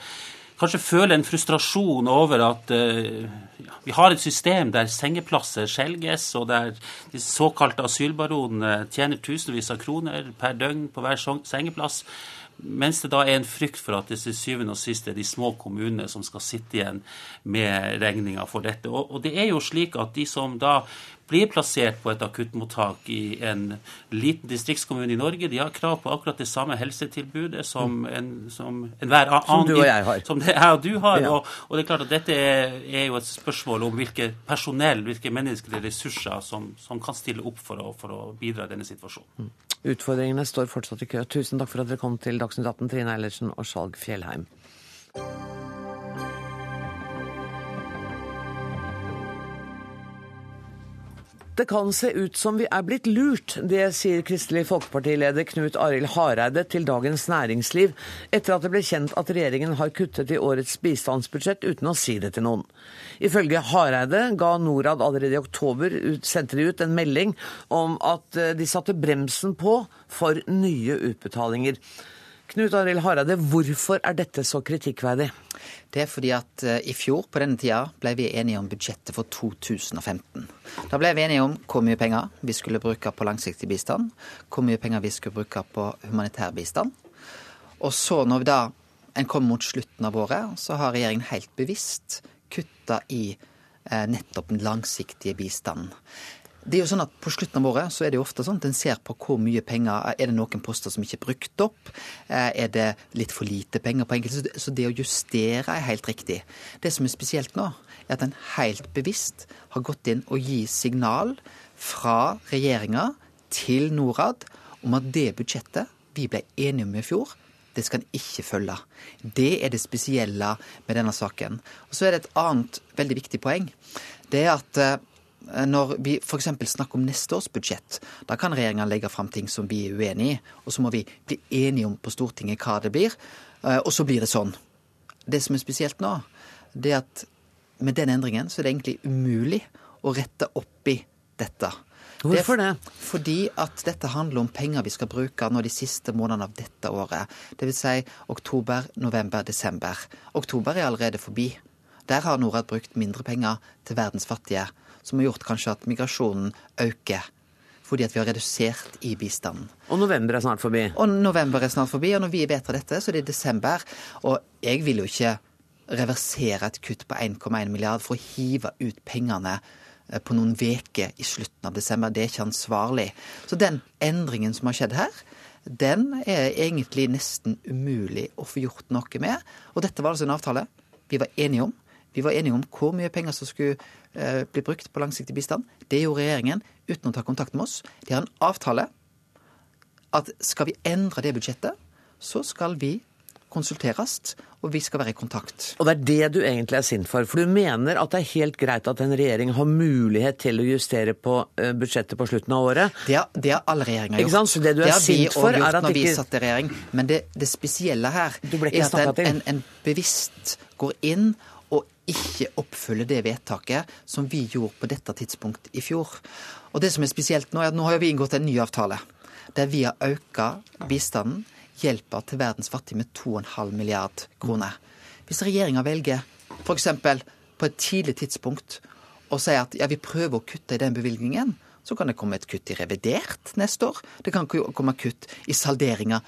Speaker 8: kanskje føler en frustrasjon over at uh, ja, vi har et system der sengeplasser skjelges, og der de såkalte asylbaronene tjener tusenvis av kroner per døgn på hver sengeplass. Mens det da er en frykt for at det til syvende og sist er de små kommunene som skal sitte igjen med regninga for dette. Og, og, det er jo slik at de som da blir plassert på et akuttmottak i en liten distriktskommune i Norge, de har krav på akkurat det samme helsetilbudet som en, som enhver annen
Speaker 1: Som du og jeg har.
Speaker 8: Som det jeg og du har. Ja. Og, og, det er klart at dette er, er, jo et spørsmål om hvilke personell, hvilke menneskelige ressurser som, som kan stille opp for å, for å, bidra i denne situasjonen. Mm.
Speaker 1: Utfordringene står fortsatt i kø. Tusen takk for at dere kom til Dagsnytt 18, Trine Eilertsen og Skjalg Fjellheim. Det kan se ut som vi er blitt lurt, det sier Kristelig Folkeparti-leder Knut Arild Hareide til Dagens Næringsliv, etter at det ble kjent at regjeringen har kuttet i årets bistandsbudsjett uten å si det til noen. Ifølge Hareide ga Norad allerede i oktober ut, sendte de ut en melding om at eh, de satte bremsen på for nye utbetalinger. Knut Arild Hareide, hvorfor er dette så kritikkverdig?
Speaker 9: Det er fordi at uh, i fjor på denne tida ble vi enige om budsjettet for 2015. Da ble vi enige om hvor mye penger vi skulle bruke på langsiktig bistand, hvor mye penger vi skulle bruke på humanitær bistand. Og så når vi da en kom mot slutten av året, så har regjeringen helt bevisst kutta i uh, nettopp den langsiktige bistanden. Det er jo sånn at På slutten av året så er det jo ofte sånn at en ser på hvor mye penger Er det noen poster som ikke er brukt opp? Eh, er det litt for lite penger på enkelte? Så det å justere er helt riktig. Det som er spesielt nå, er at en helt bevisst har gått inn og gi signal fra regjeringa til Norad om at det budsjettet vi ble enige om i fjor, det skal en ikke følge. Det er det spesielle med denne saken. Og Så er det et annet veldig viktig poeng. Det er at eh, når vi f.eks. snakker om neste års budsjett, da kan regjeringa legge fram ting som vi er uenig i, og så må vi bli enige om på Stortinget hva det blir, eh, og så blir det sånn. Det som er spesielt nå, det er at med den endringen så er det egentlig umulig å rette opp i dette.
Speaker 1: Hvorfor det?
Speaker 9: Fordi at dette handler om penger vi skal bruke nå de siste månedene av dette året. Det vil si oktober, november, desember. Oktober er allerede forbi. Der har Norad brukt mindre penger til verdens fattige som har gjort kanskje at migrasjonen øker. Fordi at vi har redusert i bistanden.
Speaker 1: Og november er snart forbi?
Speaker 9: Og november er snart forbi, og når vi vedtar dette, så er det desember. Og jeg vil jo ikke reversere et kutt på 1,1 milliard for å hive ut pengene eh, på noen uker i slutten av desember. Det er ikke ansvarlig. Så den endringen som har skjedd her, den er egentlig nesten umulig å få gjort noe med. Og dette var altså en avtale vi var enige om. Vi var enige om hvor mye penger som skulle eh, bli brukt på langsiktig bistand. Det gjorde regjeringen uten å ta kontakt med oss. De har en avtale at skal vi endre det budsjettet, så skal vi konsulteres, og vi skal være i kontakt.
Speaker 1: Og det er det du egentlig er sint for. For du mener at det er helt greit at en regjering har mulighet til å justere på eh, budsjettet på slutten av året?
Speaker 9: Det har, det har alle regjeringer
Speaker 1: gjort. Så det du er
Speaker 9: det
Speaker 1: sint for,
Speaker 9: er
Speaker 1: at
Speaker 9: når
Speaker 1: ikke
Speaker 9: vi satt i regjering. Men det, det spesielle her er at en, en, en bevisst går inn ikke oppfyller det vedtaket som vi gjorde på dette tidspunkt i fjor. Og det som er spesielt nå, er at nå har vi inngått en ny avtale der vi har økt bistanden hjelper til verdens fattige med 2,5 milliard kroner. Hvis regjeringa velger f.eks. på et tidlig tidspunkt å si at ja, vi prøver å kutte i den bevilgningen, så kan det komme et kutt i revidert neste år. Det kan komme kutt i salderinga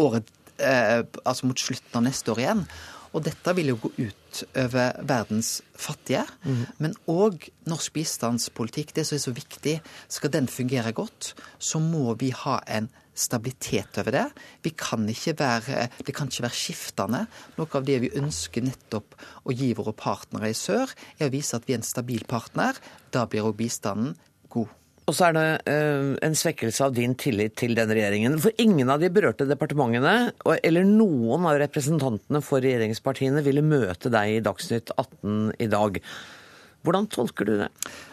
Speaker 9: året, eh, altså mot slutten av neste år igjen. Og dette vil jo gå ut over verdens fattige. Mm. Men òg norsk bistandspolitikk, det som er så viktig, skal den fungere godt, så må vi ha en stabilitet over det. Vi kan ikke være, det kan ikke være skiftende. Noe av det vi ønsker nettopp å gi våre partnere i sør, er å vise at vi er en stabil partner. Da blir òg bistanden god.
Speaker 1: Og så er det uh, en svekkelse av din tillit til den regjeringen. For ingen av de berørte departementene, eller noen av representantene for regjeringspartiene, ville møte deg i Dagsnytt 18 i dag. Hvordan tolker du det?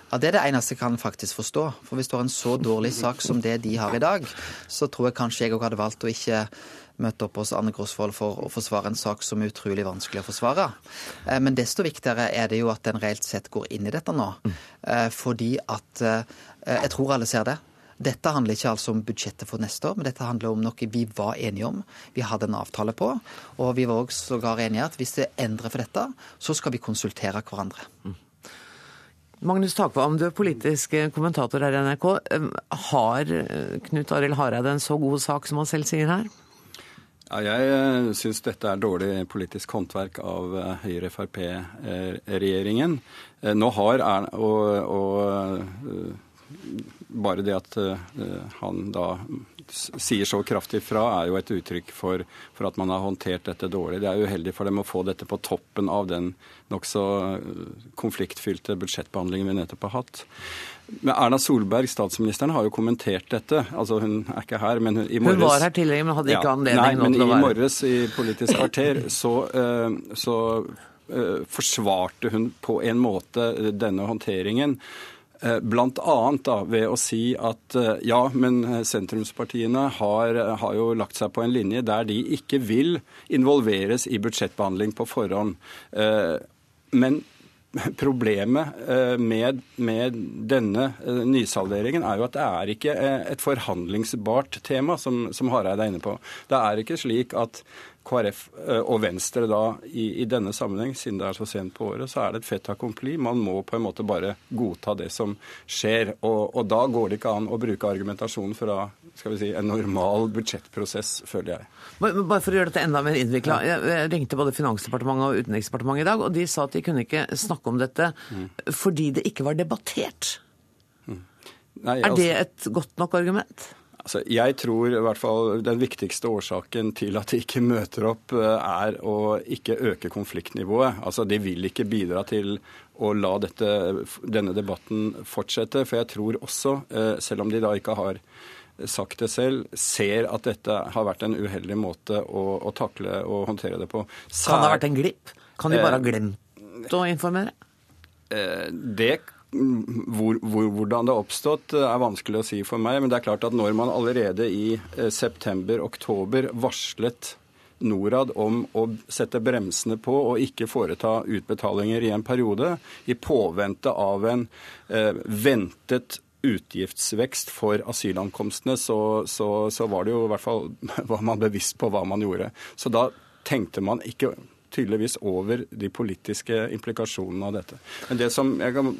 Speaker 9: Ja, Det er det eneste jeg kan faktisk forstå. For hvis du har en så dårlig sak som det de har i dag, så tror jeg kanskje jeg òg hadde valgt å ikke møte opp hos Anne Grosvold for å forsvare en sak som er utrolig vanskelig å forsvare. Eh, men desto viktigere er det jo at den reelt sett går inn i dette nå. Eh, fordi at eh, Jeg tror alle ser det. Dette handler ikke altså om budsjettet for neste år, men dette handler om noe vi var enige om. Vi hadde en avtale på, og vi var også sågar enige at hvis det endrer for dette, så skal vi konsultere hverandre. Mm.
Speaker 1: Magnus Takvam, du er politisk kommentator her i NRK. Har Knut Arild Hareide en så god sak som han selv sier her?
Speaker 10: Ja, jeg eh, syns dette er dårlig politisk håndverk av eh, Høyre-Frp-regjeringen. Nå har Erna og, og bare det at han da sier så kraftig fra, er jo et uttrykk for, for, at man har håndtert dette dårlig. Det er uheldig for dem å få dette på toppen av den nokså øh, konfliktfylte budsjettbehandlingen vi nettopp har hatt. Men Erna Solberg, statsministeren, har jo kommentert dette. Altså Hun er ikke her, men i morges
Speaker 1: Hun var her tidligere, men hadde ikke ja, anledning nei,
Speaker 10: nå
Speaker 1: til å
Speaker 10: være Men i morges i Politisk kvarter så, øh, så øh, forsvarte hun på en måte denne håndteringen. Eh, Bl.a. ved å si at eh, ja, men sentrumspartiene har, har, jo lagt seg på en linje der de ikke vil involveres i budsjettbehandling på forhånd. Eh, men Problemet med, med, denne nysalderingen er jo at det er ikke et forhandlingsbart tema, som, som Hareide er inne på. Det er ikke slik at KrF eh, og Venstre da i, i, denne sammenheng, siden det er så sent på året, så er det et fait accompli. Man må på en måte bare godta det som skjer. Og, og da går det ikke an å bruke argumentasjonen fra skal vi si, en normal budsjettprosess, føler jeg.
Speaker 1: Bare for å gjøre dette enda mer innvikla. Jeg ringte både Finansdepartementet og Utenriksdepartementet i dag, og de sa at de kunne ikke snakke om dette mm. fordi det ikke var debattert. Mm. Nei, altså... Er det et godt nok argument?
Speaker 10: Altså, jeg tror i hvert fall den viktigste årsaken til at de ikke møter opp, eh, er å ikke øke konfliktnivået. Altså, De vil ikke bidra til å la dette, denne debatten fortsette. For jeg tror også, eh, selv om de da ikke har sagt det selv, ser at dette har vært en uheldig måte å, å takle og håndtere det på.
Speaker 1: Sær, kan det ha vært en glipp? Kan de bare ha glemt å informere?
Speaker 10: Det hvor, hvor, hvordan det har oppstått, eh, er vanskelig å si for meg. Men det er klart at når man allerede i eh, september-oktober varslet Norad om å sette bremsene på og ikke foreta utbetalinger i en periode, i påvente av en eh, ventet utgiftsvekst for asylankomstene, så, så, så var det jo i hvert fall var man bevisst på hva man gjorde. Så da tenkte man ikke tydeligvis over de politiske implikasjonene av dette. Men det, som kan,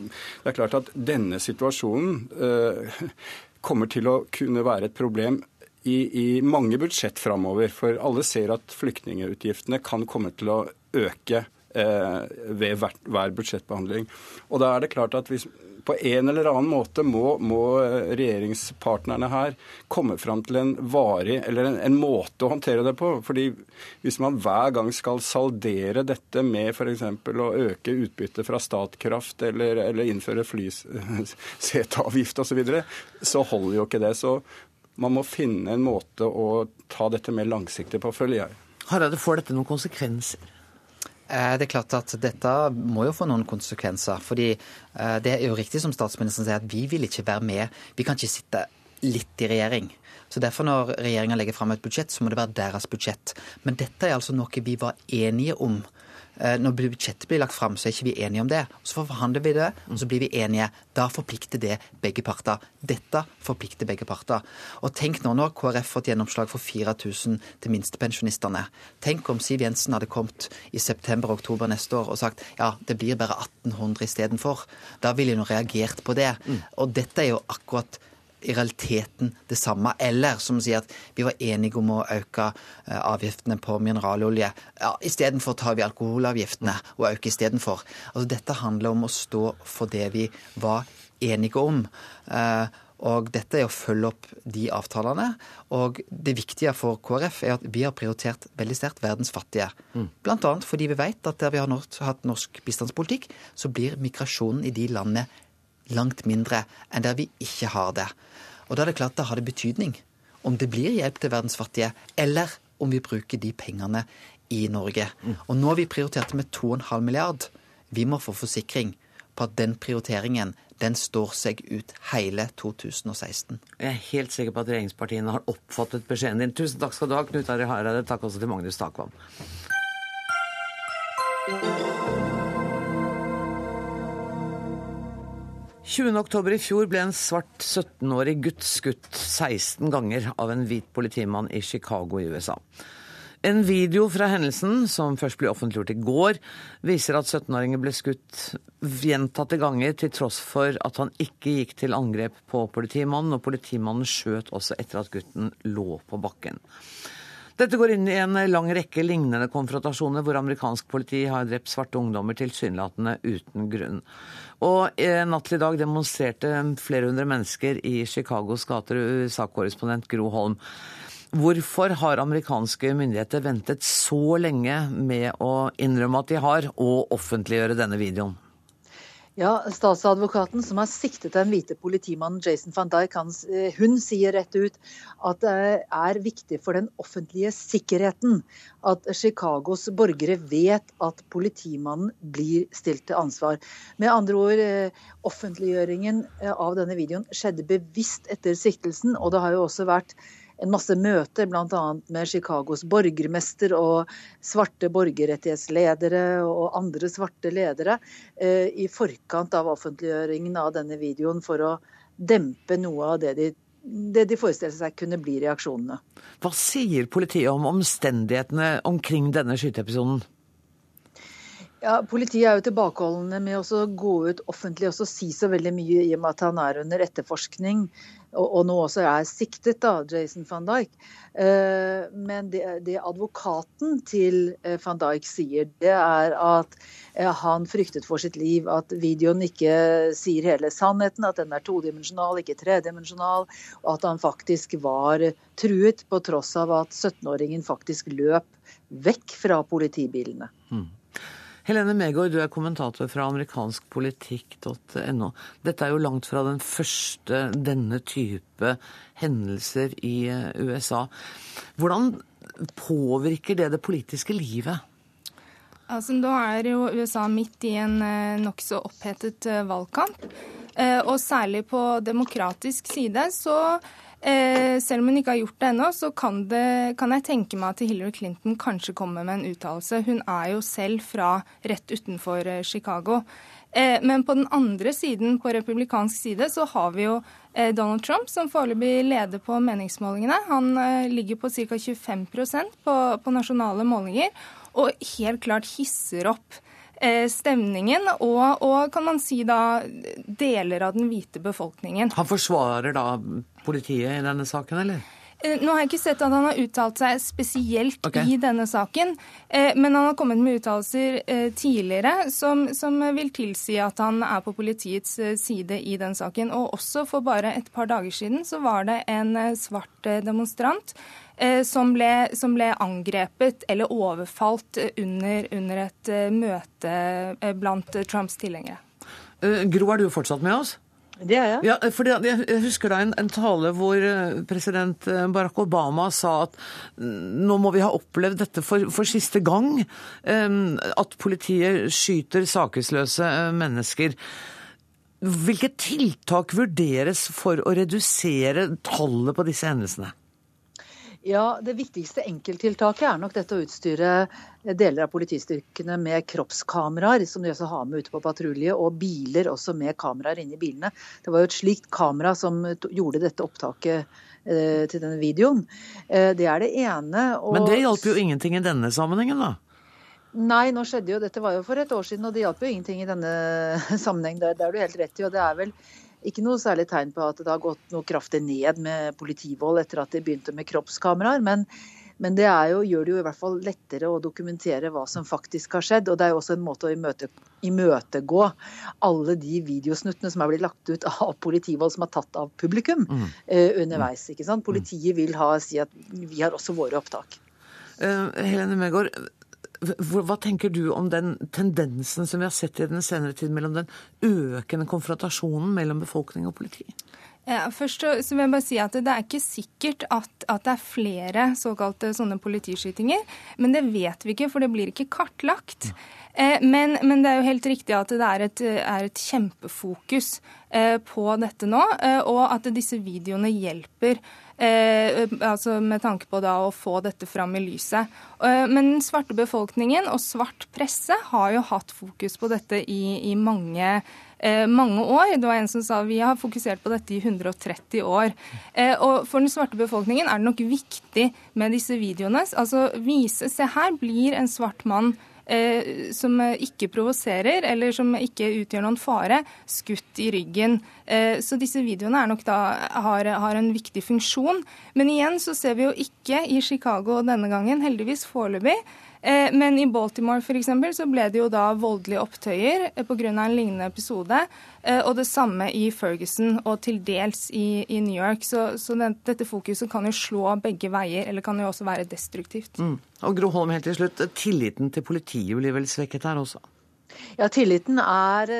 Speaker 10: det er klart at denne situasjonen eh, kommer til å kunne være et problem i, i mange budsjett framover. For alle ser at flyktningeutgiftene kan komme til å øke ved hver budsjettbehandling. Og da er det klart at hvis på en eller annen måte må, må regjeringspartnerne her komme fram til en varig, eller en, en, måte å håndtere det på. Fordi hvis man hver gang skal saldere dette med f.eks. å øke utbyttet fra Statkraft eller, eller innføre flyseteavgift osv., så, videre, så holder jo ikke det. Så man må finne en måte å ta dette mer langsiktig på, føler jeg.
Speaker 1: Hareide, får dette noen konsekvenser?
Speaker 9: Eh, det er klart at Dette må jo få noen konsekvenser. fordi eh, Det er jo riktig som statsministeren sier, at vi vil ikke være med. Vi kan ikke sitte litt i regjering. Så derfor Når regjeringa legger fram et budsjett, så må det være deres budsjett. Men dette er altså noe vi var enige om når budsjettet blir lagt fram, så er ikke vi enige om det. Så forhandler vi det, og så blir vi enige. Da forplikter det begge parter. Dette forplikter begge parter. Og tenk nå når KrF fått gjennomslag for 4000 til minstepensjonistene. Tenk om Siv Jensen hadde kommet i september-oktober neste år og sagt ja, det blir bare 1800 istedenfor. Da ville hun reagert på det. Mm. Og dette er jo akkurat i realiteten det samme. Eller som sier at vi var enige om å øke eh, avgiftene på mineralolje. Ja, Istedenfor tar vi alkoholavgiftene og øker istedenfor. Altså, dette handler om å stå for det vi var enige om. Eh, og dette er å følge opp de avtalene. Og det viktige for KrF er at vi har prioritert veldig sterkt verdens fattige. Mm. Annet fordi vi vet at der vi har hatt norsk bistandspolitikk, så blir migrasjonen i de landene langt mindre enn der vi ikke har det. Og da er det klart da har det betydning om det blir hjelp til verdens fattige, eller om vi bruker de pengene i Norge. Mm. Og nå har vi prioritert med 2,5 milliard. Vi må få forsikring på at den prioriteringen den står seg ut hele 2016.
Speaker 1: Jeg er helt sikker på at regjeringspartiene har oppfattet beskjeden din. Tusen takk skal du ha, Knut Arild Hareide. Takk også til Magnus Takvam. 20.10 i fjor ble en svart 17-årig gutt skutt 16 ganger av en hvit politimann i Chicago i USA. En video fra hendelsen, som først ble offentliggjort i går, viser at 17-åringen ble skutt gjentatte ganger til tross for at han ikke gikk til angrep på politimannen, og politimannen skjøt også etter at gutten lå på bakken. Dette går inn i en lang rekke lignende konfrontasjoner hvor amerikansk politi har drept svarte ungdommer tilsynelatende uten grunn. Og natt til i dag demonstrerte flere hundre mennesker i Chicagos gater, USA-korrespondent Gro Holm. Hvorfor har amerikanske myndigheter ventet så lenge med å innrømme at de har, og offentliggjøre denne videoen?
Speaker 11: Ja, Statsadvokaten som har siktet den hvite politimannen Jason van Dijk, eh, hun sier rett ut at det er viktig for den offentlige sikkerheten at Chicagos borgere vet at politimannen blir stilt til ansvar. Med andre ord, eh, offentliggjøringen eh, av denne videoen skjedde bevisst etter siktelsen, og det har jo også vært en masse møter, bl.a. med Chicagos borgermester og svarte borgerrettighetsledere og andre svarte ledere eh, i forkant av offentliggjøringen av denne videoen for å dempe noe av det de det de forestiller seg kunne bli reaksjonene.
Speaker 1: Hva sier politiet om omstendighetene omkring denne skyteepisoden?
Speaker 11: Ja, Politiet er jo tilbakeholdne med å gå ut offentlig og si så veldig mye i og med at han er under etterforskning og, nå også er siktet, da, Jason van Dijk. Eh, men det, det, advokaten til eh, van Dijk sier, det er at eh, han fryktet for sitt liv, at videoen ikke sier hele sannheten, at den er todimensjonal, ikke tredimensjonal, og at han faktisk var truet, på tross av at 17-åringen faktisk løp vekk fra politibilene. Mm.
Speaker 1: Helene Megaard, du er kommentator fra amerikanskpolitikk.no. Dette er jo langt fra den første denne type hendelser i eh, USA. Hvordan påvirker det det politiske livet?
Speaker 12: Altså, da er jo USA midt i en eh, nokså opphetet eh, valgkamp. Og særlig på demokratisk side så Eh, selv om hun ikke har gjort det ennå, så kan, det, kan, jeg tenke meg at Hillary Clinton kanskje kommer med en uttalelse. Hun er jo selv fra rett utenfor eh, Chicago. Eh, men på den andre siden, på republikansk side, så har vi jo eh, Donald Trump, som foreløpig leder på meningsmålingene. Han eh, ligger på ca. 25 på, på nasjonale målinger, og helt klart hisser opp stemningen og, og, kan man si da deler av den hvite befolkningen.
Speaker 1: Han forsvarer da politiet i denne saken, eller?
Speaker 12: Eh, nå har jeg ikke sett at han har uttalt seg spesielt
Speaker 1: okay.
Speaker 12: i denne saken, eh, men han har kommet med uttalelser eh, tidligere som, som vil tilsi at han er på politiets side i den saken. Og også for bare et par dager siden så var det en svart demonstrant som ble, som ble angrepet eller overfalt under, under et møte blant Trumps tilhengere.
Speaker 1: Gro, er du fortsatt med oss?
Speaker 11: Det er jeg.
Speaker 1: Ja, for Jeg husker da en, en tale hvor eh, president eh, Barack Obama sa at nå må vi ha opplevd dette for, for siste gang. eh, At politiet skyter sakesløse eh, mennesker. Hvilke tiltak vurderes for å redusere tallet på disse hendelsene?
Speaker 11: Ja, Det viktigste enkelttiltaket er nok dette å utstyre deler av politistyrkene med kroppskameraer, som de også har med ute på patrulje, og biler også med kameraer inni bilene. Det var jo et slikt kamera som gjorde dette opptaket eh, til denne videoen. Eh, det er det ene. Og...
Speaker 1: Men det hjalp jo ingenting i denne sammenhengen, da.
Speaker 11: Nei, nå skjedde jo, dette var jo for et år siden, og det hjalp jo ingenting i denne sammenheng. Det, det er du helt rett i. og det er vel ikke noe særlig tegn på at det har gått noe kraftig ned med politivold etter at de begynte med kroppskameraer. Men, men det er jo, gjør det jo i hvert fall lettere å dokumentere hva som faktisk har skjedd. Og det er jo også en måte å imøte, imøtegå alle de videosnuttene som er blitt lagt ut av politivold som er tatt av publikum eh, underveis. ikke sant? Politiet vil ha, si at vi har også våre opptak.
Speaker 1: Uh, Helene Megård, hva tenker du om den tendensen som vi har sett i den senere tid mellom den økende konfrontasjonen mellom befolkning og politi?
Speaker 12: Ja, først så, så vil jeg bare si at Det er ikke sikkert at, at det er flere såkalte sånne politiskytinger. Men det vet vi ikke, for det blir ikke kartlagt. Eh, men, men det er jo helt riktig at det er et, er et kjempefokus eh, på dette nå, eh, og at disse videoene hjelper. Eh, altså med tanke på da å få dette fram i lyset. Men den svarte befolkningen og svart presse har jo hatt fokus på dette i, i mange eh, mange år. Det var en som sa vi har fokusert på dette i 130 år. Eh, og for den svarte befolkningen er det nok viktig med disse videoene. Altså vise Se her blir en svart mann eh, som ikke provoserer eller som ikke utgjør noen fare, skutt i ryggen. Eh, så disse videoene er nok da, har, har en viktig funksjon. Men igjen så ser vi jo ikke i Chicago denne gangen, heldigvis foreløpig. Eh, Men i Baltimore for eksempel, så ble det jo da voldelige opptøyer eh, pga. en lignende episode. eh, Og det samme i Ferguson og til dels i, i New York. Så, så den, dette fokuset kan jo slå begge veier, eller kan jo også være destruktivt.
Speaker 1: Mm. Og Gro Holm, helt til slutt. Tilliten til politiet blir vel svekket her også?
Speaker 11: Ja, Tilliten er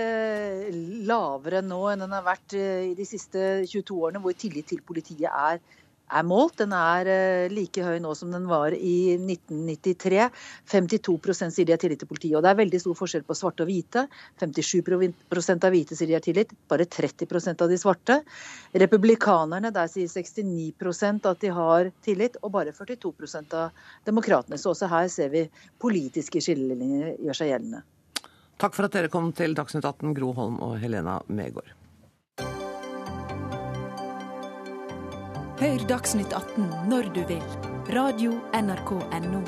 Speaker 11: lavere nå enn den har vært i de siste 22 årene, hvor tillit til politiet er, er målt. Den er eh, like høy nå som den var i 1993. 52% sier de har tillit til politiet. og Det er veldig stor forskjell på svarte og hvite. 57% av hvite sier de har tillit, bare 30% av de svarte. Republikanerne, der sier 69% at de har tillit, og bare 42% av demokratene. Så også her ser vi politiske skillelinjer gjør seg gjeldende.
Speaker 1: Takk for at dere kom til Dagsnytt 18, Gro Holm og Helena Megård.
Speaker 4: Hør Dagsnytt 18 når du vil. Radio NRK Radio.nrk.no.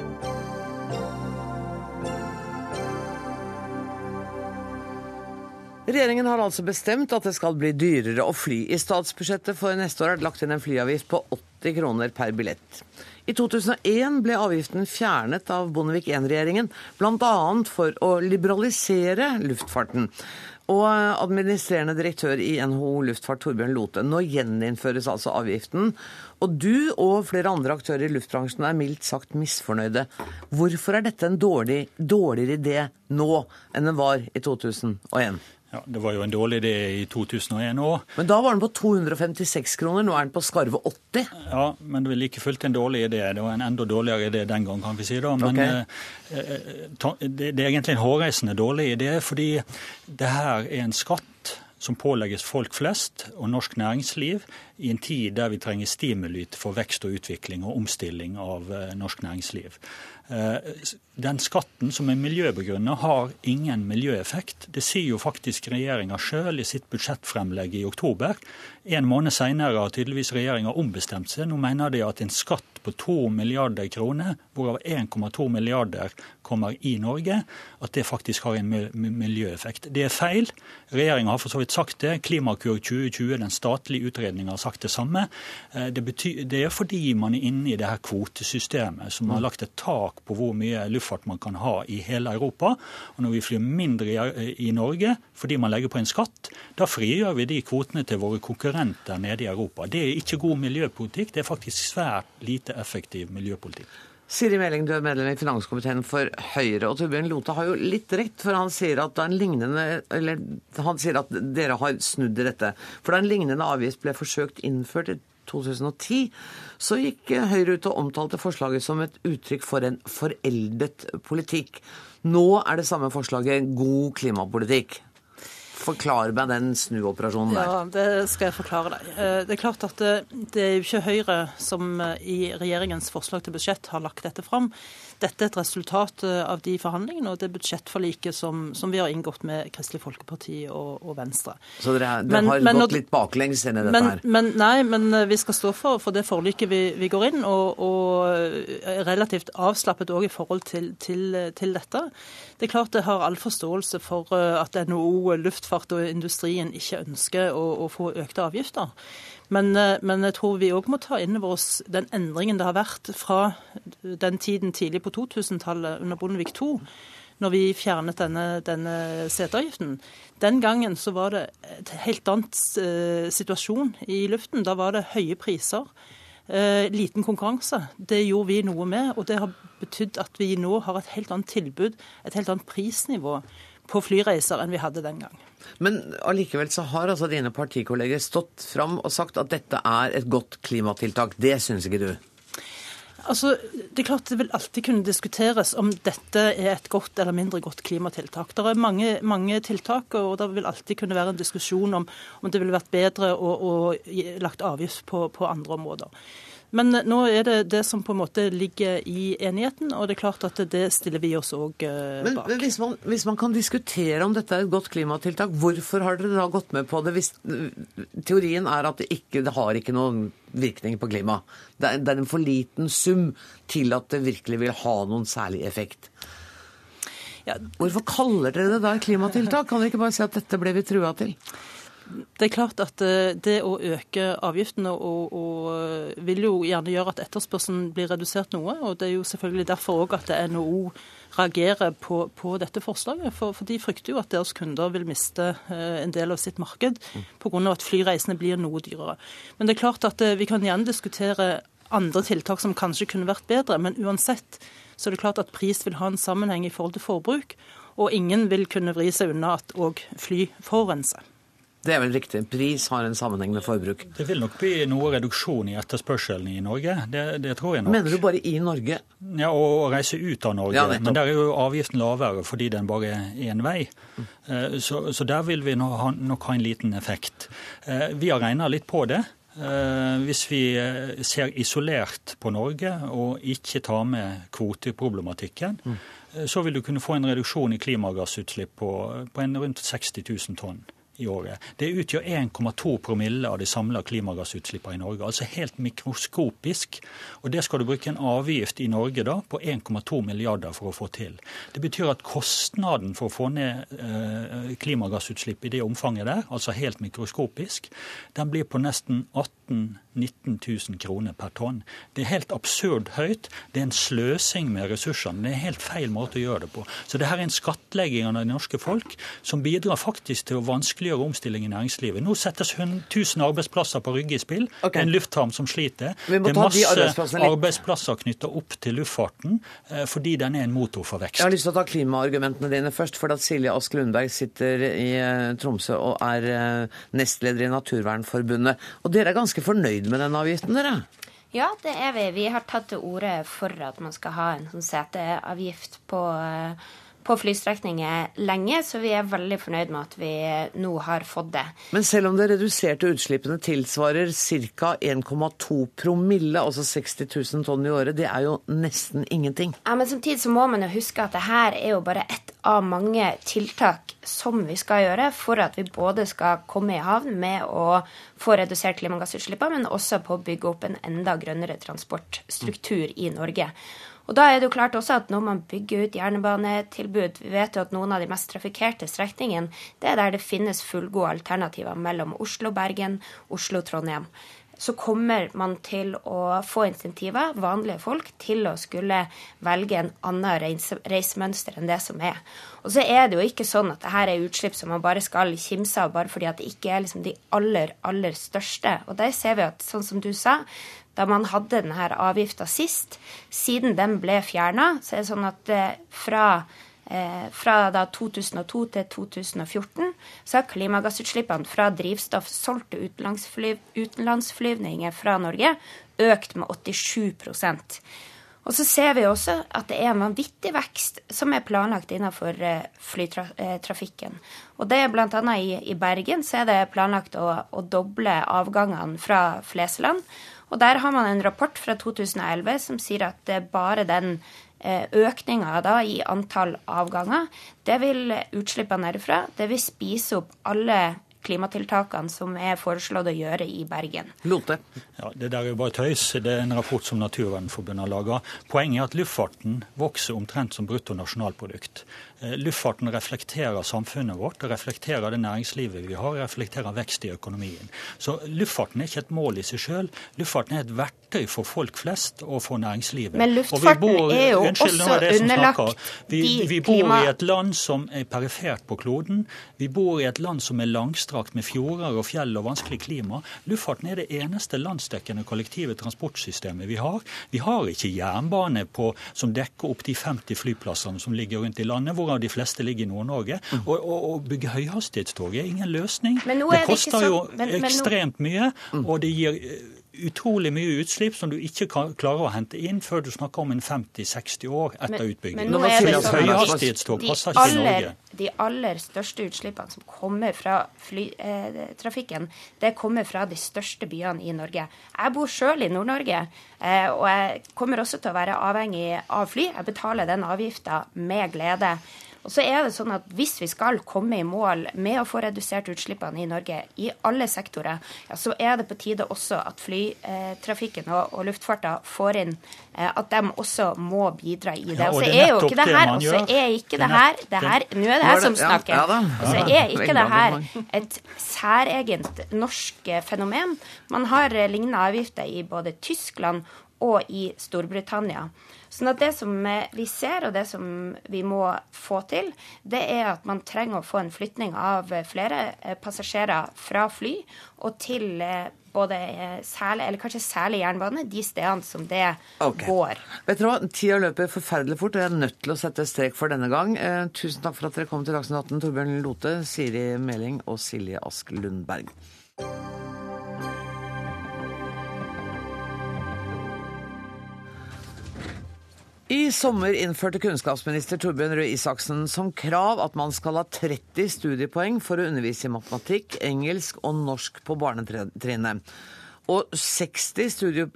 Speaker 1: Regjeringen har altså bestemt at det skal bli dyrere å fly. I statsbudsjettet for neste år er det lagt inn en flyavgift på 80 kroner per billett. I 2001 ble avgiften fjernet av Bondevik I-regjeringen, bl.a. for å liberalisere luftfarten. Og administrerende direktør i NHO Luftfart, Torbjørn Lote, nå gjeninnføres altså avgiften. Og du og flere andre aktører i luftbransjen er mildt sagt misfornøyde. Hvorfor er dette en dårlig, dårligere idé nå enn den var i 2001?
Speaker 13: Ja, Det var jo en dårlig idé i 2001 òg.
Speaker 1: Men da var den på 256 kroner, nå er den på skarve 80.
Speaker 13: Ja, men det var like fullt en dårlig idé. Det var en enda dårligere idé den gang, kan vi si. da. Men
Speaker 1: okay.
Speaker 13: eh, eh, det, det er egentlig en hårreisende dårlig idé, fordi det her er en skatt som pålegges folk flest og norsk næringsliv i en tid der vi trenger stimuli for vekst og utvikling og omstilling av eh, norsk næringsliv. Eh, den skatten som er miljøbegrunnet, har ingen miljøeffekt. Det sier jo faktisk regjeringa sjøl i sitt budsjettfremlegg i oktober. En måned seinere har tydeligvis regjeringa ombestemt seg. Nå mener de at en skatt på 2 milliarder kroner, hvorav 1,2 milliarder kommer i Norge, at det faktisk har en miljøeffekt. Det er feil. Regjeringa har for så vidt sagt det. Klimakur 2020, den statlige utredninga, har sagt det samme. Eh, det, betyr, det, er fordi man er inne i det her kvotesystemet som har lagt et tak på hvor mye luftfart man kan ha i hele Europa. Og når vi flyr mindre i, i Norge fordi man legger på en skatt, da frigjør vi de kvotene til våre konkurrenter nede i Europa. Det er ikke god miljøpolitikk, det er faktisk svært lite effektiv miljøpolitikk.
Speaker 1: Siri Meling, du er medlem i finanskomiteen for Høyre. og Torbjørn Lote har jo litt rett, for han sier at, eller, han sier at dere har snudd i dette. For da en lignende avgift ble forsøkt innført i 2010, så gikk Høyre ut og omtalte forslaget som et uttrykk for en foreldet politikk. Nå er det samme forslaget god klimapolitikk. Forklar meg den snuoperasjonen der.
Speaker 14: Ja, Det skal jeg forklare deg. Eh, det er klart at det, det er jo ikke Høyre som eh, i regjeringens forslag til budsjett har lagt dette fram. Dette er et resultat eh, av de forhandlingene og det budsjettforliket som, som vi har inngått med Kristelig Folkeparti og, og Venstre.
Speaker 1: Så dere, dere men, har men, gått litt baklengs inn i dette
Speaker 14: men,
Speaker 1: her?
Speaker 14: Men, nei, men vi skal stå for, for det forliket vi, vi går inn, og, og er relativt avslappet òg i forhold til, til, til, dette. Det er klart det har all forståelse for at NHO, luftfart og industrien ikke ønsker å, å få økte avgifter. Men, eh, men, jeg tror vi òg må ta inn over oss den endringen det har vært fra den tiden tidlig på 2000-tallet under Bondevik II, når vi fjernet denne, denne seteavgiften. Den gangen så var det et helt annet eh, situasjon i luften. Da var det høye priser. Eh, liten konkurranse. Det gjorde vi noe med, og det har betydd at vi nå har et helt annet tilbud, et helt annet prisnivå på flyreiser enn vi hadde den gang.
Speaker 1: Men allikevel så har altså dine partikolleger stått fram og sagt at dette er et godt klimatiltak. Det syns ikke du?
Speaker 14: Altså, Det er klart det vil alltid kunne diskuteres om dette er et godt eller mindre godt klimatiltak. Det er mange, mange tiltak, og det vil alltid kunne være en diskusjon om, om det ville vært bedre å, å lagt avgift på, på andre områder. Men nå er det det som på en måte ligger i enigheten, og det er klart at det stiller vi oss òg eh, bak.
Speaker 1: Men hvis man, hvis man, kan diskutere om dette er et godt klimatiltak, hvorfor har dere da gått med på det hvis teorien er at det ikke det har ikke noen virkning på klima? Det er, det er en for liten sum til at det virkelig vil ha noen særlig effekt. Hvorfor kaller dere det da klimatiltak? Kan dere ikke bare si at dette ble vi trua til?
Speaker 14: Det er klart at eh, det å øke avgiftene og, og eh, vil jo gjerne gjøre at etterspørselen blir redusert noe. og Det er jo selvfølgelig derfor òg at NHO reagerer på, på dette forslaget. For, for, de frykter jo at deres kunder vil miste eh, en del av sitt marked pga. at flyreisene blir noe dyrere. Men det er klart at vi kan gjerne diskutere andre tiltak som kanskje kunne vært bedre, men uansett så er det klart at pris vil ha en sammenheng i forhold til forbruk. Og ingen vil kunne vri seg unna at òg fly forurenser.
Speaker 1: Det er vel riktig. Pris har en sammenheng med forbruk.
Speaker 13: Det vil nok bli noe reduksjon i etterspørselen i Norge. Det, det tror jeg nok.
Speaker 1: Mener du bare i Norge?
Speaker 13: Ja, å reise ut av Norge. Ja, Men der er jo avgiften lavere fordi den bare er én vei. Mm. Så, så, der vil vi nok ha, nok ha en liten effekt. Eh, vi har regna litt på det. Eh, hvis vi ser isolert på Norge og ikke tar med kvoteproblematikken, mm. så vil du kunne få en reduksjon i klimagassutslipp på, på en rundt 60 000 tonn i året. Det utgjør 1,2 promille av de samla klimagassutslippene i Norge. Altså helt mikroskopisk. Og det skal du bruke en avgift i Norge da på 1,2 milliarder for å få til. Det betyr at kostnaden for å få ned eh, klimagassutslipp i det omfanget der, altså helt mikroskopisk, den blir på nesten 18 19 000 kroner per tonn. Det er helt absurd høyt. Det er en sløsing med ressursene. Det er en helt feil måte å gjøre det på. Så det her er en skattlegging av det norske folk som bidrar faktisk til å vanskeliggjøre omstilling i næringslivet. Nå settes 1000 arbeidsplasser på Rygge i spill. Okay. En lufthavn som sliter. Det er masse de arbeidsplasser knytta opp til luftfarten eh, fordi den er en motor for vekst.
Speaker 1: Jeg har lyst til å ta klimaargumentene dine først. For at Silje Ask Lundberg sitter i eh, Tromsø og er eh, nestleder i Naturvernforbundet. Og dere er ganske fornøyd med den avgiften, dere?
Speaker 15: Ja, det er vi. Vi har tatt til orde for at man skal ha en sånn seteavgift på på flystrekninger lenge, så vi er veldig fornøyd med at vi nå har fått det.
Speaker 1: Men selv om det reduserte utslippene tilsvarer ca. 1,2 promille, altså 60 000 tonn i året, det er jo nesten ingenting.
Speaker 15: Ja, Men samtidig så må man jo huske at det her er jo bare ett av mange tiltak som vi skal gjøre for at vi både skal komme i havn med å få redusert klimagassutslippene, men også på å bygge opp en enda grønnere transportstruktur i Norge. Og da er det jo klart også at når man bygger ut jernbanetilbud Vi vet jo at noen av de mest trafikkerte strekningene det er der det finnes fullgode alternativer mellom Oslo-Bergen, Oslo-Trondheim. Så kommer man til å få insentiver, vanlige folk, til å skulle velge en annen reise, reisemønster enn det som er. Og så er det jo ikke sånn at dette er utslipp som man bare skal kimse av bare fordi at det ikke er liksom de aller, aller største. Og der ser vi at, sånn som du sa, da man hadde denne avgifta sist. Siden den ble fjerna, så er det sånn at eh, fra, fra 2002 til 2014 så har klimagassutslippene fra drivstoff solgt til utenlandsflyvninger fra Norge økt med 87% og så ser vi også at det er en vanvittig vekst som er planlagt innenfor eh, flytrafikken. Og det er bl.a. I, i Bergen så er det planlagt å, å doble avgangene fra Flesland. Og der har man en rapport fra 2011 som sier at bare den eh, økninga i antall avganger, det vil utslippene derfra, det vil spise opp alle klimatiltakene som er foreslått å gjøre i Bergen.
Speaker 1: Lote.
Speaker 13: Ja, Det der er jo bare tøys. Det er en rapport som Naturvernforbundet har laga. Poenget er at luftfarten vokser omtrent som bruttonasjonalprodukt. Eh, luftfarten reflekterer samfunnet vårt, reflekterer det næringslivet vi har, reflekterer vekst i økonomien. Så luftfarten er ikke et mål i seg sjøl. Luftfarten er et verktøy for folk flest og for næringslivet.
Speaker 15: Men luftfarten bor, er jo unnskyld, også underlagt
Speaker 13: vi, vi bor klima... i et land som er perifert på kloden. Vi bor i et land som er langstrakt med fjorder og fjell og vanskelig klima. Luftfarten er det eneste landsdekkende kollektive transportsystemet vi har. Vi har ikke jernbane på, som dekker opp de 50 flyplassene som ligger rundt i landet. hvor hvorav de fleste ligger i Nord-Norge. Mm. Å bygge høyhastighetstog er ingen løsning. Det, det koster jo men, men, ekstremt mye, mm. og det gir utrolig mye utslipp som du ikke klarer å hente inn før du snakker om en 50-60 år etter men, utbygging. Men nå det sånn høyhastighetstog passer ikke i Norge.
Speaker 15: De aller største utslippene som kommer fra flytrafikken, eh, det kommer fra de største byene i Norge. Jeg bor sjøl i Nord-Norge, eh, og jeg kommer også til å være avhengig av fly. Jeg betaler den avgifta med glede. Og så er det sånn at Hvis vi skal komme i mål med å få redusert utslippene i Norge i alle sektorer, ja, så er det på tide også at flytrafikken og, og luftfarten får inn eh, at de også må bidra i det. Ja, og så er jo ikke det her og så er ikke det her, det her Nå er det jeg som snakker. Og så er ikke det her et særegent norsk fenomen. Man har lignende avgifter i både Tyskland og i Storbritannia. Sånn at det som vi ser, og det som vi må få til, det er at man trenger å få en flytning av flere eh, passasjerer fra fly og til eh, både eh, særlig, eller kanskje særlig jernbane, de stedene som det okay. går.
Speaker 1: Vet dere hva, Tida løper forferdelig fort, og jeg er nødt til å sette strek for denne gang. Eh, tusen takk for at dere kom til Dagsnytt 18, Torbjørn Lote, Siri Meling og Silje Ask Lundberg. I sommer innførte kunnskapsminister Torbjørn Røe Isaksen som krav at man skal ha 30 studiepoeng for å undervise i matematikk, engelsk og norsk på barnetrinnet. Og 60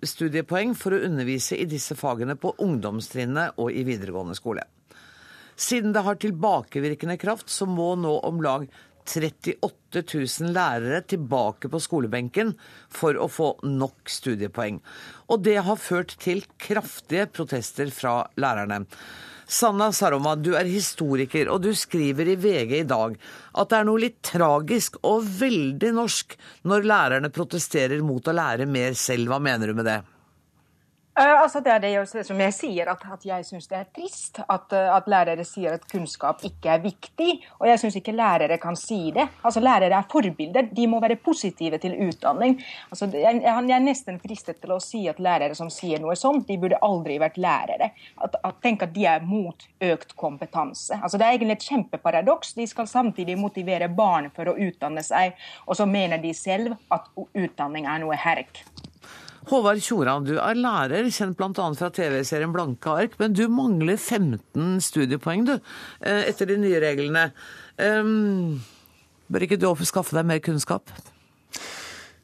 Speaker 1: studiepoeng for å undervise i disse fagene på ungdomstrinnet og i videregående skole. Siden det har tilbakevirkende kraft, så må nå om lag 38 000 lærere tilbake på skolebenken for å få nok studiepoeng. Og det har ført til kraftige protester fra lærerne. Sanna Saroma, du er historiker, og du skriver i VG i dag at det er noe litt tragisk og veldig norsk når lærerne protesterer mot å lære mer selv. Hva mener du med det?
Speaker 16: Uh, altså det er det som jeg sier, at, at jeg syns det er trist at, uh, at, lærere sier at kunnskap ikke er viktig. Og jeg syns ikke lærere kan si det. Altså Lærere er forbilder. De må være positive til utdanning. Altså, jeg, jeg, er nesten fristet til å si at lærere som sier noe sånt, de burde aldri vært lærere. At, at Tenk at de er mot økt kompetanse. Altså Det er egentlig et kjempeparadoks. De skal samtidig motivere barn for å utdanne seg, og så mener de selv at utdanning er noe herk.
Speaker 1: Håvard Tjoran, du er lærer, kjent bl.a. fra TV-serien Blanke ark, men du mangler 15 studiepoeng, du, eh, etter de nye reglene. Um, bør ikke du skaffe deg mer kunnskap?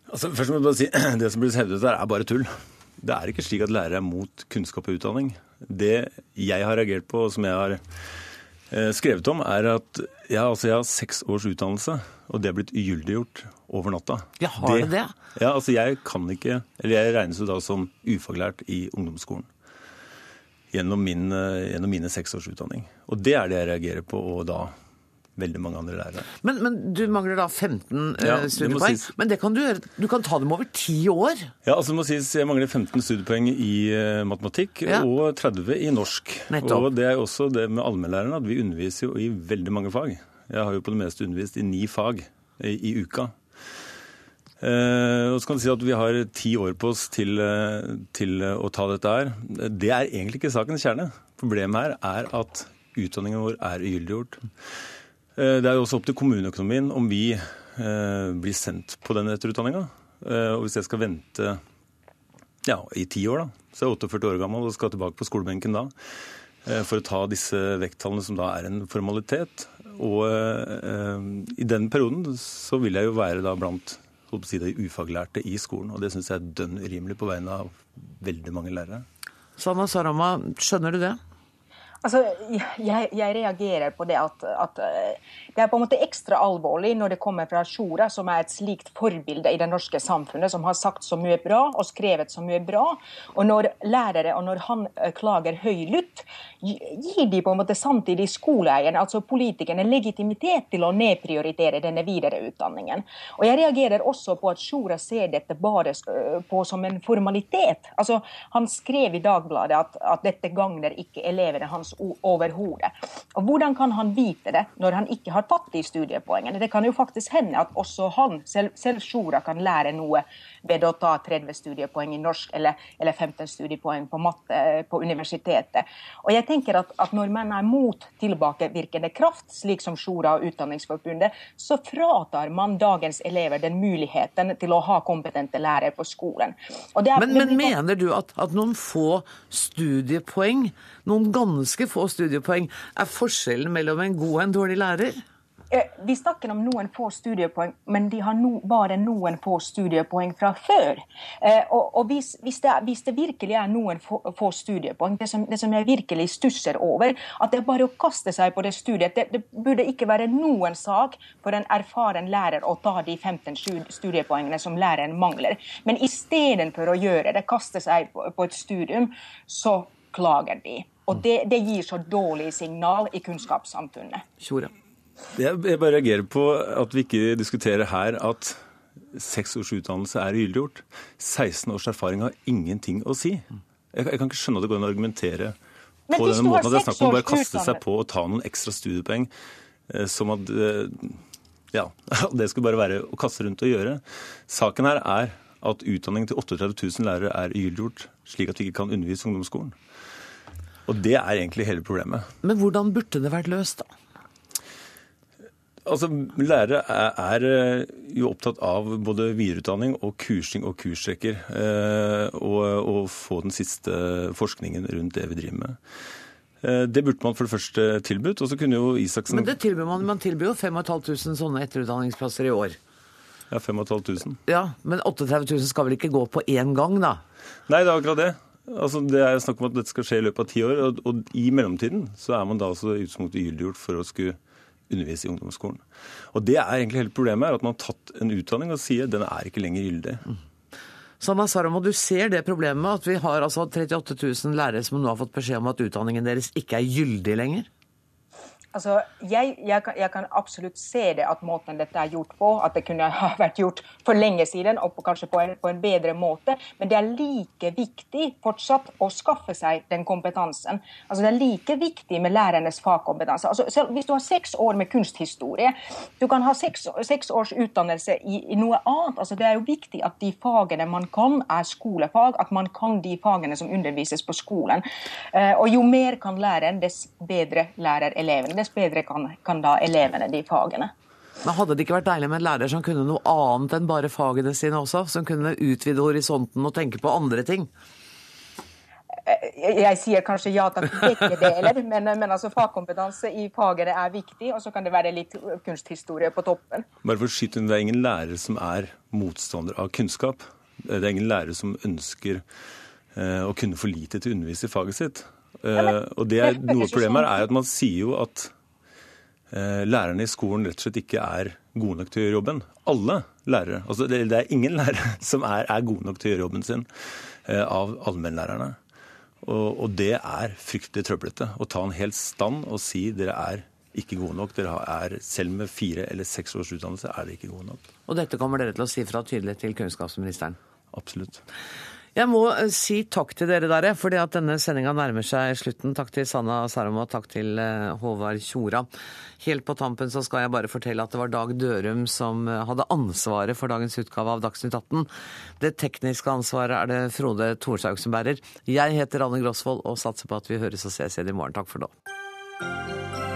Speaker 17: Altså, først må jeg bare si, Det som blir hevdet der, er bare tull. Det er ikke slik at lærere er mot kunnskap og utdanning. Det jeg har reagert på, og som jeg har skrevet om, er at jeg, altså jeg har seks års utdannelse, og det er blitt ugyldiggjort over natta.
Speaker 1: Ja, har det, det?
Speaker 17: Ja, altså jeg kan ikke Eller jeg regnes jo da som ufaglært i ungdomsskolen. Gjennom, min, eh, gjennom mine seks års utdanning. Og det er det jeg reagerer på, og da veldig mange andre lærere.
Speaker 1: Men, men du mangler da 15 eh, ja, studiepoeng. Sies... Men det kan du gjøre, du kan ta dem over ti år?
Speaker 17: Ja, altså det må sies jeg mangler 15 studiepoeng i uh, matematikk ja. og 30 i norsk. Nettopp. Og det er også det med allmennlærerne at vi underviser jo i veldig mange fag. Jeg har jo på det meste undervist i ni fag i, i uka. Uh, og så kan du si at Vi har ti år på oss til, uh, til å ta dette her. Det er egentlig ikke sakens kjerne. Problemet her er at utdanningen vår er ugyldiggjort. Uh, det er jo også opp til kommuneøkonomien om vi blir sendt på den etterutdanninga. og hvis jeg skal vente ja, i ti år, da, så er jeg 48 år gammel og skal tilbake på skolebenken da for å ta disse vekttallene som da er en formalitet. Og i den perioden så vil jeg jo være da blant si det, ufaglærte i skolen. Og det syns jeg er dønn urimelig på vegne av veldig mange lærere.
Speaker 1: Sanna Sarama, skjønner du det?
Speaker 16: Altså, jeg, jeg, reagerer på det at, at, eh, det er på en måte ekstra alvorlig når det kommer fra Sjora, som er et slikt forbilde i det norske samfunnet, som har sagt så mye bra og skrevet så mye bra. Og når lærere, og når han eh, klager høylytt, gir de på en måte samtidig skoleeierne, altså politikerne, legitimitet til å nedprioritere denne videreutdanningen. Og jeg reagerer også på at Sjora ser dette bare eh, på som en formalitet. Altså, han skrev i Dagbladet at, at dette gagner ikke elevene hans hans overhodet. Og Hvordan kan han vite det når han ikke har tatt de studiepoengene? Det kan jo faktisk hende at også han, selv, selv Sjora, kan lære noe ved å ta 30 studiepoeng i norsk eller, eller 15 studiepoeng på matte eh, på universitetet. Og jeg tenker at, at Når man er mot tilbakevirkende kraft, slik som Sjora og Utdanningsforbundet, så fratar man dagens elever den muligheten til å ha kompetente lærere på skolen.
Speaker 1: Er, men, men mener du at, at noen få studiepoeng, noen ganske få studiepoeng, er forskjellen mellom en god og en dårlig lærer?
Speaker 16: Eh, vi snakker om noen få studiepoeng, men de har no, bare noen få studiepoeng fra før. Eh, og, og hvis, hvis, det, hvis, det, virkelig er noen få, få studiepoeng, det som, det som, jeg virkelig stusser over, at det er bare å kaste seg på det studiet Det, det burde ikke være noen sak for en erfaren lærer å ta de 15 studiepoengene som læreren mangler. Men istedenfor å gjøre det, kaste seg på, på et studium, så klager de. Og det, det gir så dårlig signal i kunnskapssamfunnet.
Speaker 1: Kjore.
Speaker 17: Jeg, bare reagerer på at vi ikke diskuterer her at seks års utdannelse er ugyldiggjort. 16 års erfaring har ingenting å si. Jeg, jeg, kan ikke skjønne at det går an å argumentere på denne måten. At det er snakk om å bare kaste seg på og ta noen ekstra studiepoeng eh, som at eh, ja, det skulle bare være å kaste rundt og gjøre. Saken her er at utdanningen til 38 000 lærere er ugyldiggjort, slik at vi ikke kan undervise ungdomsskolen. Og det er egentlig hele problemet.
Speaker 1: Men hvordan burde det vært løst, da?
Speaker 17: Altså, Lærere er, er, eh, jo opptatt av både videreutdanning og kursing og kursrekker. Eh, og, og, få den siste forskningen rundt det vi driver med. Eh, det burde man for det første tilbudt. og så kunne jo Isaksen...
Speaker 1: Men det tilbyr man, man tilbyr jo 5500 sånne etterutdanningsplasser i år.
Speaker 17: Ja, 5500.
Speaker 1: Ja, Men 38 000 skal vel ikke gå på én gang, da?
Speaker 17: Nei, det er akkurat det. Altså, det er snakk om at dette skal skje i løpet av ti år. Og, og i mellomtiden så er man da altså utgangspunktet ugyldiggjort for å skulle undervise i ungdomsskolen. Og Det er egentlig hele problemet, at man har tatt en utdanning og sier den er ikke lenger gyldig. Mm.
Speaker 1: Sanna Saramo, du ser det problemet at vi har altså 38 000 lærere som nå har fått beskjed om at utdanningen deres ikke er gyldig lenger?
Speaker 16: Altså, jeg, jeg, kan, jeg, kan, absolutt se det at måten dette er gjort på, at det kunne ha vært gjort for lenge siden og på, kanskje på en, på en, bedre måte. Men det er like viktig fortsatt å skaffe seg den kompetansen. Altså, det er like viktig med lærernes fagkompetanse. Altså, selv, hvis du har seks år med kunsthistorie, du kan ha seks, seks års utdannelse i, i, noe annet. Altså, det er jo viktig at de fagene man kan, er skolefag. At man kan de fagene som undervises på skolen. Uh, og jo mer kan læreren, dess bedre lærer elevene dess bedre kan, kan da elevene de fagene.
Speaker 1: Men Hadde det ikke vært deilig med en lærer som kunne noe annet enn bare fagene sine også? Som kunne utvide horisonten og tenke på andre ting?
Speaker 16: Eh, jeg sier kanskje ja til begge deler, men, men altså fagkompetanse i fagene er viktig. Og så kan det være litt kunsthistorie på toppen.
Speaker 17: Bare for å skyte Det er ingen lærer som er motstander av kunnskap. Det er ingen lærer som ønsker eh, å kunne for lite til å undervise i faget sitt. Eh, og det er, Noe av problemet er at man sier jo at eh, lærerne i skolen rett og slett ikke er gode nok til å gjøre jobben. Alle lærere. Altså, det, det er ingen lærere som er, er gode nok til å gjøre jobben sin eh, av allmennlærerne. Og, og, det er fryktelig trøblete. Å ta en hel stand og si dere er ikke gode nok. Dere er, selv med fire eller seks års utdannelse er dere ikke gode nok.
Speaker 1: Og dette kommer dere til å si fra tydelig til kunnskapsministeren?
Speaker 17: Absolutt.
Speaker 1: Jeg må eh, si takk til dere der, fordi at denne sendinga nærmer seg slutten. Takk til Sanna Saroma, takk til eh, Håvard Tjora. Helt på tampen så skal jeg bare fortelle at det var Dag Dørum som eh, hadde ansvaret for dagens utgave av Dagsnytt 18. Det tekniske ansvaret er det Frode Thorshaug som bærer. Jeg heter Anne Grosvold og satser på at vi høres og ses igjen i morgen. Takk for nå.